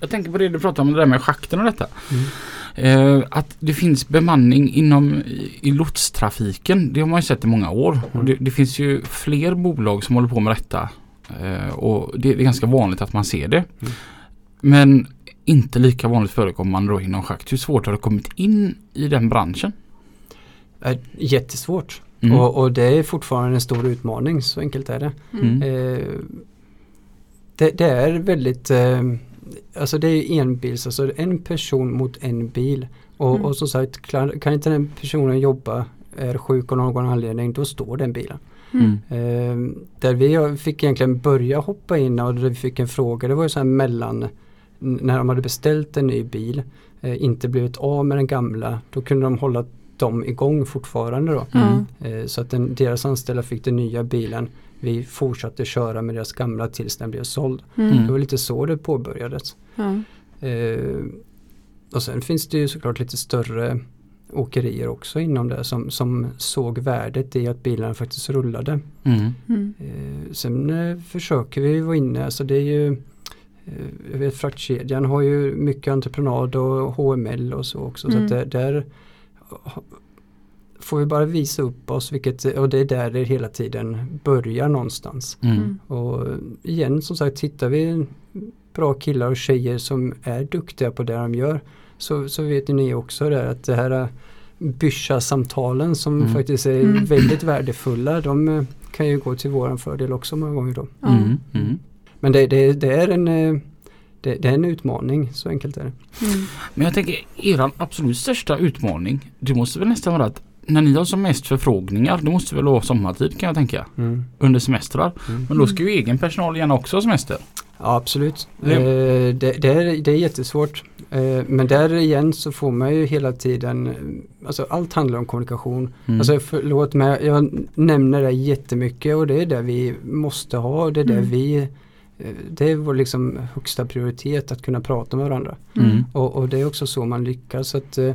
Jag tänker på det du pratade om det där med schakten och detta. Mm. Eh, att det finns bemanning inom i, i lotstrafiken. Det har man ju sett i många år. Och Mm. det, det finns ju fler bolag som håller på med detta. Eh, och det, det är ganska vanligt att man ser det. Mm. Men inte lika vanligt förekommande då inom schakt. Hur svårt har det kommit in i den branschen? är jättesvårt. Mm. Och, och det är fortfarande en stor utmaning, så enkelt är det. Mm. Eh, det, det är väldigt, eh, alltså det är enbils, alltså en person mot en bil. Och, Mm. och som sagt, kan inte den personen jobba, är sjuk av någon anledning, då står den bilen. Mm. Eh, där vi har- fick egentligen börja hoppa in och där vi fick en fråga, det var ju så här mellan när de hade beställt en ny bil, eh, inte blivit av med den gamla, då kunde de hålla dem igång fortfarande då. Mm. Eh, så att den, deras anställda fick den nya bilen. Vi fortsatte köra med deras gamla tills den blev såld. Mm. Det var lite så det påbörjades. Ja. Eh, och sen finns det ju såklart lite större åkerier också inom det som, som såg värdet i att bilarna faktiskt rullade. Mm. Mm. Eh, sen eh, försöker vi vara inne, alltså det är ju eh, jag vet fraktkedjan har ju mycket entreprenad och HML och så också. Mm. Så att det, där får vi bara visa upp oss vilket, och det är där det hela tiden börjar någonstans. Mm. Mm. Och igen som sagt hittar vi bra killar och tjejer som är duktiga på det de gör så, så vet ni också det att det här Byscha-samtalen som Mm. faktiskt är Mm. väldigt värdefulla de kan ju gå till våran fördel också många gånger då. Mm. Mm. Men det, det, det är en det, det är en utmaning, så enkelt är det. Mm. Men jag tänker eran absolut största utmaning det måste väl nästan vara att när ni har som mest förfrågningar det måste väl vara sommartid kan jag tänka. Under semestrar. Mm. Men då ska ju egen personal gärna också ha semester. Ja absolut. Det- Eh, det, det, är, det är jättesvårt. Eh, men där igen så får man ju hela tiden, eh, alltså allt handlar om kommunikation. Mm. Alltså förlåt men jag nämner det jättemycket och det är det vi måste ha. Det är det Mm. vi, eh, det är vår liksom högsta prioritet att kunna prata med varandra. Mm. Och, och det är också så man lyckas. Att, eh,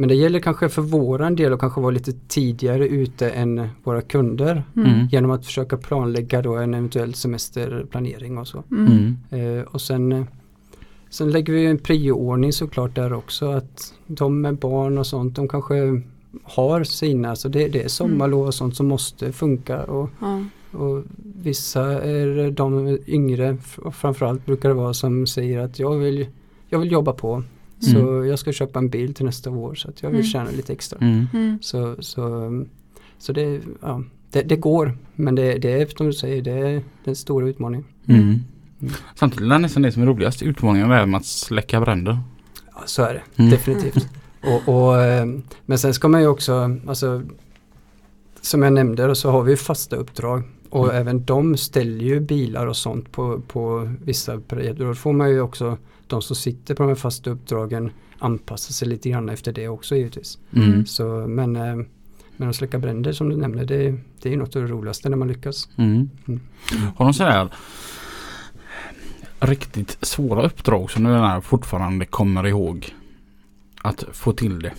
men det gäller kanske för våran del att kanske vara lite tidigare ute än våra kunder. Mm. Mm. Genom att försöka planlägga då en eventuell semesterplanering och så. Mm. Mm. Eh, och sen, eh, sen lägger vi en prioordning såklart där också att de med barn och sånt de kanske har sina, så det, det är sommarlov och sånt som måste funka och, Ja. och vissa är de yngre framförallt brukar det vara som säger att jag vill, jag vill jobba på så Mm. jag ska köpa en bil till nästa år så att jag vill Mm. tjäna lite extra. Mm. Mm. Så, så, så det, ja, det, det går men det, det är som du säger det är den stora utmaningen. Mm. Mm. Samtidigt är det nästan det som är roligast. Utmaningen är med att släcka bränder. Ja, så är det. Mm. Definitivt. Och, och, eh, men sen ska man ju också, alltså, som jag nämnde, så har vi ju fasta uppdrag. Och Mm. även de ställer ju bilar och sånt på, på vissa perioder. Då får man ju också, de som sitter på de här fasta uppdragen anpassa sig lite grann efter det också givetvis. Mm. Så, men, eh, men att släcka bränder som du nämnde, det, det är något av det roligaste när man lyckas. Mm. Mm. Har de sådär riktigt svåra uppdrag som du fortfarande kommer ihåg att få till det?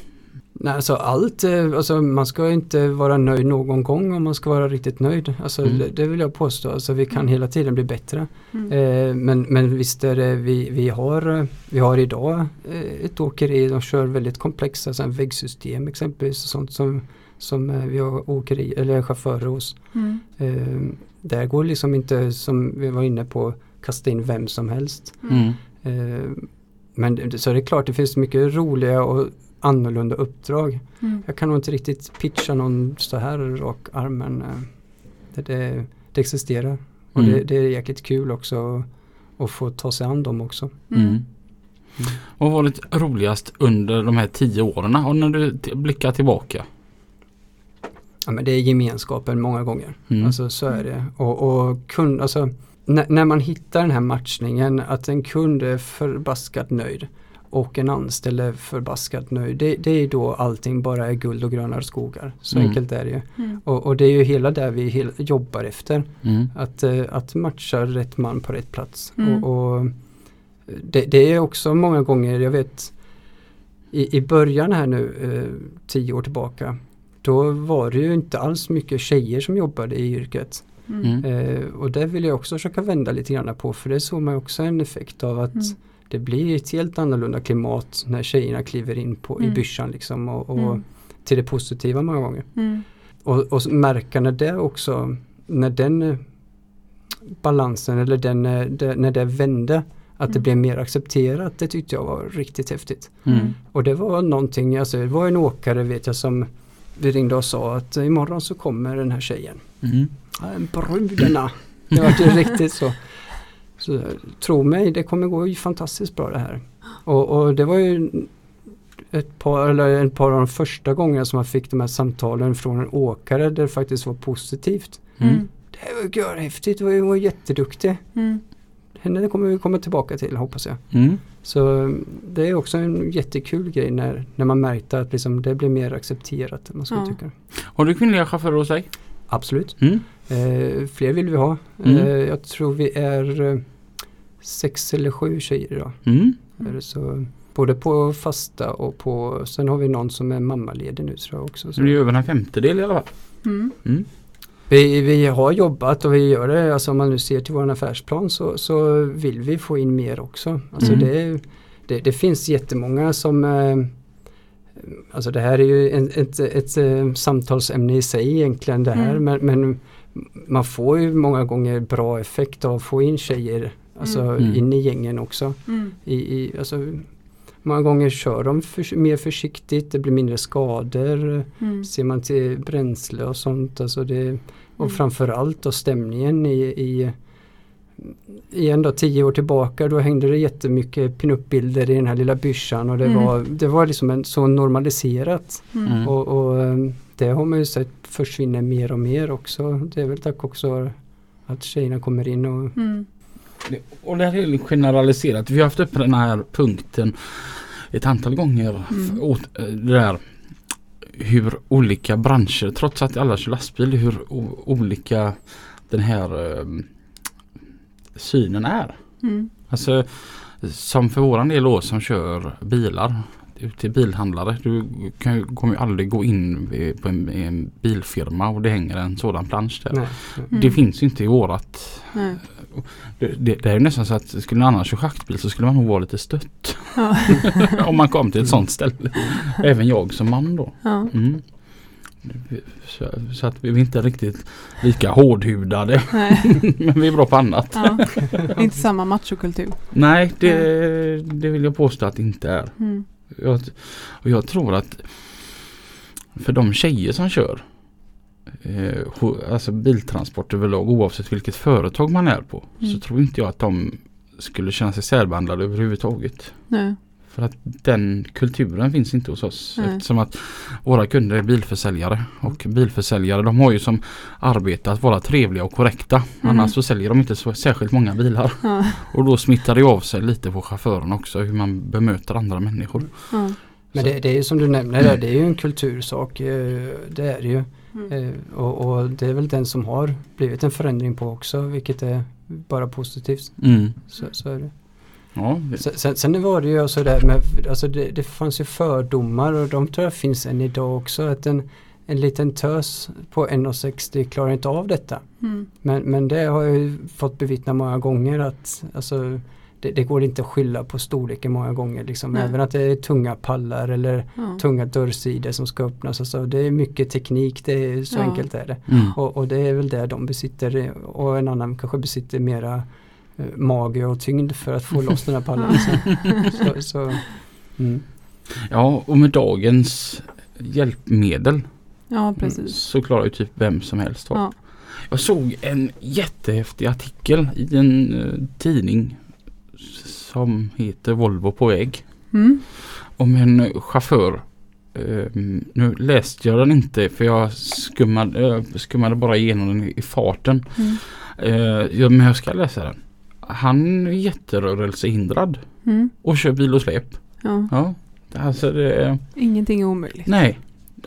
Nej, alltså allt, eh, alltså man ska inte vara nöjd någon gång om man ska vara riktigt nöjd. Alltså Mm. det, det vill jag påstå. Alltså vi kan hela tiden bli bättre. Mm. Eh, men, men visst är det, vi, vi, har, vi har idag eh, ett åkeri som kör väldigt komplexa så här, väggsystem exempelvis. Och sånt som, som eh, vi har åkeri, eller chaufförer hos. Mm. Eh, där går liksom inte, som vi var inne på, kasta in vem som helst. Mm. Eh, men det- så det är klart det finns mycket roliga och annorlunda uppdrag. Mm. Jag kan nog inte riktigt pitcha någon så här rak arm men eh, det, det, det existerar. Och Mm. det, det är jäkligt kul också att- få ta sig an dem också. Mm. Vad var det roligast under de här tio åren och när du blickar tillbaka? Ja, men det är gemenskapen många gånger. Mm. Alltså så är det. Och, och kund, alltså, när, när man hittar den här matchningen att en kund är förbaskat nöjd och en anställd är förbaskat nöjd. Det, det är då allting bara är guld och gröna skogar. Så Mm. enkelt är det ju. Mm. Och, och det är ju hela där vi hel, jobbar efter. Mm. Att, eh, att matcha rätt man på rätt plats. Mm. Och, och det, det är också många gånger, jag vet i, i början här nu, eh, tio år tillbaka, då var det ju inte alls mycket tjejer som jobbade i yrket. Mm. Mm. Eh, och det vill jag också försöka vända lite grann på för det såg man också en effekt av att Mm. Det blir ett helt annorlunda klimat när tjejerna kliver in på, i Mm. byschan liksom och, och Mm. till det positiva många gånger. Mm. Och, och märka när det också, när den eh, balansen eller den, eh, det, när det vände, att det Mm. blev mer accepterat, det tyckte jag var riktigt häftigt. Mm. Och det var någonting, alltså det var en åkare vet jag som vi ringde och sa att imorgon så kommer den här tjejen. Mm. Ja, Brudarna. Det var ju riktigt så. Så tro mig, det kommer gå ju fantastiskt bra det här. Och, och det var ju ett par, eller ett par av de första gångerna som man fick de här samtalen från en åkare där det faktiskt var positivt. Mm. Det var görhäftigt, hon var jätteduktig. Mm. Henne kommer vi komma tillbaka till hoppas jag. Mm. Så det är också en jättekul grej när, när man märkte att liksom det blev mer accepterat. Man ska Ja. tycka. Har du kvinnliga chaufförer hos dig? Absolut. Mm. Eh, fler vill vi ha. Mm. Eh, jag tror vi är eh, sex eller sju tjejer idag. Mm. Är det Så, både på fasta och på, sen har vi någon som är mammaledig nu tror jag också. Så det är över en femtedel i alla fall. Mm. Mm. Vi, vi har jobbat och vi gör det, alltså om man nu ser till vår affärsplan så, så vill vi få in mer också. Alltså Mm. det, det, det finns jättemånga som eh, Alltså det här är ju en, ett, ett, eh, samtalsämne i sig egentligen det här Mm. men, men man får ju många gånger bra effekt av att få in tjejer alltså Mm. in i gängen också. Mm. I, i, alltså, många gånger kör de för, mer försiktigt, det blir mindre skador. Mm. Ser man till bränsle och sånt. Alltså det, och Mm. framförallt då stämningen i, i igen då tio år tillbaka då hängde det jättemycket pinup-bilder i den här lilla byssan och det, Mm. var, det var liksom en, så normaliserat. Mm. Mm. Och, och eh, det har man ju sett försvinner mer och mer också. Det är väl tack också att tjejerna kommer in och Mm. Och det här är generaliserat. Vi har haft upp den här punkten ett antal gånger. Mm. Åt, eh, det där hur olika branscher, trots att alla kör lastbil, hur olika den här eh, synen är. Mm. Alltså som för våran del då som kör bilar till bilhandlare. Du kan, ju- kommer ju aldrig gå in på en, en bilfirma och det hänger en sådan plansch där. nej. Mm. Det finns ju inte i vårat. Det, det, det är ju nästan så att skulle någon annan köra schaktbil så skulle man nog vara lite stött. Ja. Om man kom till ett sånt ställe. Även jag som man då. Ja. Mm. Så, så att vi är inte riktigt lika hårdhudade. Nej. Men vi är bra på annat. Ja. Inte samma machokultur. Nej, det, det vill jag påstå att det inte är. Mm. Jag, och jag tror att för de tjejer som kör eh, alltså biltransport överlag oavsett vilket företag man är på Mm. så tror inte jag att de skulle känna sig särbehandlade överhuvudtaget. Nej. För att den kulturen finns inte hos oss. Nej. Eftersom att våra kunder är bilförsäljare. Och bilförsäljare de har ju som arbete att vara trevliga och korrekta. Mm. Annars så säljer de inte så särskilt många bilar. Ja. Och då smittar det av sig lite på chauffören också hur man bemöter andra människor. Ja. Men det, det är ju som du nämner där, det är ju en kultursak. eh, Det är det ju. Mm. Eh, Och, och det är väl den som har blivit en förändring på också vilket är bara positivt. Mm. Så, så är det. Ja, det- Sen, sen, sen var det ju så där med, alltså det, det fanns ju fördomar och de tror jag finns än idag också. Att en, en liten tös på 1,60 klarar inte av detta. Mm. Men, men det har jag ju fått bevittna många gånger att alltså, det, det går inte att skylla på storleken många gånger. Liksom. Nej. Även att det är tunga pallar eller Ja. tunga dörrsidor som ska öppnas. Alltså, det är mycket teknik, det är, så Ja. enkelt är det. mm. Och, och det är väl det de besitter och en annan kanske besitter mera mage och tyngd för att få loss den här pallen. Så, så, mm. ja, och med dagens hjälpmedel ja, precis. så klarar ju typ vem som helst av. Ja. Jag såg en jättehäftig artikel i en eh, tidning som heter Volvo på väg. Mm. Om en chaufför. Eh, nu läste jag den inte för jag skummade, eh, skummade bara igenom den i, farten. Mm. Eh, men jag ska läsa den. Han är jätterörelsehindrad Mm. och kör bil och släp. Ja. Ja, alltså det... Ingenting är omöjligt. Nej.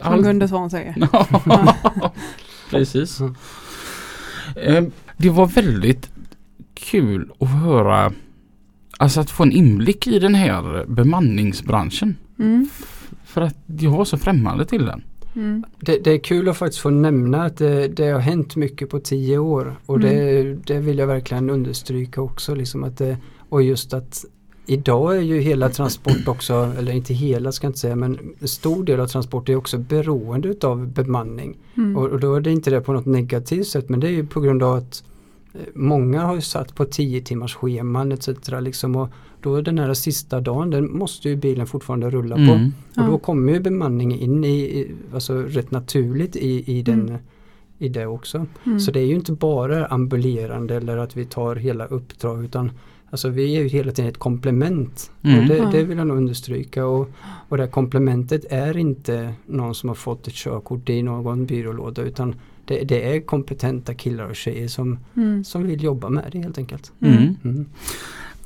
Som Gunde Svan säger. Precis. Mm. Eh, Det var väldigt kul att höra Alltså att få en inblick i den här bemanningsbranschen. Mm. För att jag var så främmande till den. Mm. Det, det är kul att faktiskt få nämna att det, det har hänt mycket på tio år och det, det vill jag verkligen understryka också. Liksom att det, och just att idag är ju hela transport också, eller inte hela ska jag inte säga, men en stor del av transport är också beroende utav bemanning. Mm. Och, och då är det inte det på något negativt sätt men det är ju på grund av att eh, många har ju satt på 10 timmars scheman etc. Liksom, och då den här sista dagen den måste ju bilen fortfarande rulla på. Mm. Och då kommer ju bemanning in i, i alltså rätt naturligt i, i, den, Mm. i det också. Mm. Så det är ju inte bara ambulerande eller att vi tar hela uppdrag utan Alltså vi är ju hela tiden ett komplement. Mm. Och det, det vill jag nog understryka. Och, och det här komplementet är inte någon som har fått ett körkort i någon byrålåda utan det, det är kompetenta killar och tjejer som, Mm. som vill jobba med det helt enkelt.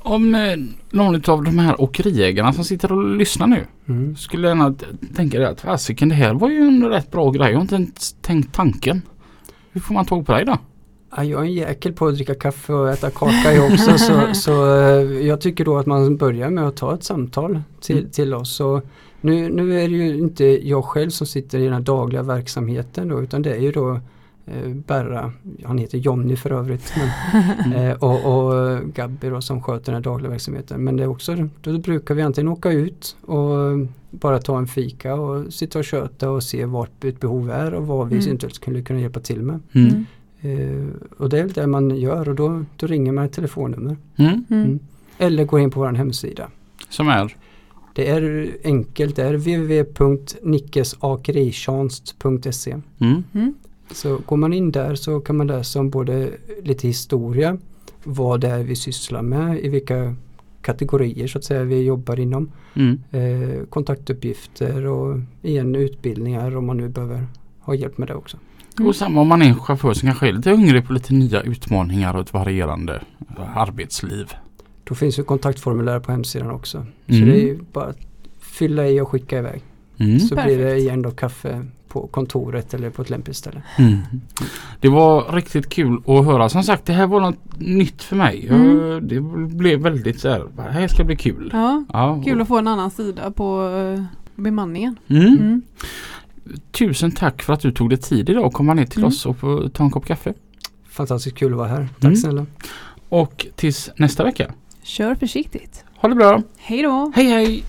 Om eh, någon av de här åkeriägarna som sitter och lyssnar nu Mm. skulle gärna tänka det att fasiken det här var ju en rätt bra grej. Jag har inte ens tänkt tanken. Hur får man tag på dig då? Ja, jag är en jäkel på att dricka kaffe och äta kaka också så, så eh, jag tycker då att man börjar med att ta ett samtal till, Mm. till oss. Och nu, nu är det ju inte jag själv som sitter i den här dagliga verksamheten då, utan det är ju då Berra, han heter Jonny för övrigt, men, eh, och, och Gabby då, som sköter den här dagliga verksamheten. Men det är också, då brukar vi antingen åka ut och bara ta en fika och sitta och köta och se vart ett behov är och vad vi Mm. eventuellt skulle kunna hjälpa till med. Mm. Eh, och det är det man gör och då, då ringer man ett telefonnummer. Mm. Mm. Mm. Eller går in på vår hemsida. Som är? Det är enkelt, det är www.nickesåkeritjänst.se Mm. Så går man in där så kan man läsa om både lite historia, vad det är vi sysslar med, i vilka kategorier så att säga vi jobbar inom, Mm. eh, kontaktuppgifter och igen utbildningar om man nu behöver ha hjälp med det också. Mm. Och samma om man är en chaufför som kanske är lite hungrig på lite nya utmaningar och ett varierande arbetsliv. Då finns ju kontaktformulär på hemsidan också. Så Mm. det är ju bara att fylla i och skicka iväg. Mm. Så blir det Perfekt. igen då kaffe på kontoret eller på ett lämpligt ställe. Mm. Det var riktigt kul att höra. Som sagt det här var något nytt för mig. Mm. det blev väldigt så här, det här ska bli kul. Ja, Ja, kul att få en annan sida på eh, bemanningen. Mm. Mm. Tusen tack för att du tog dig tid idag att komma ner till Mm. oss och ta en kopp kaffe. Fantastiskt kul att vara här. Tack Mm. snälla. Och tills nästa vecka. Kör försiktigt. Ha det bra. Hej då! Hej hej!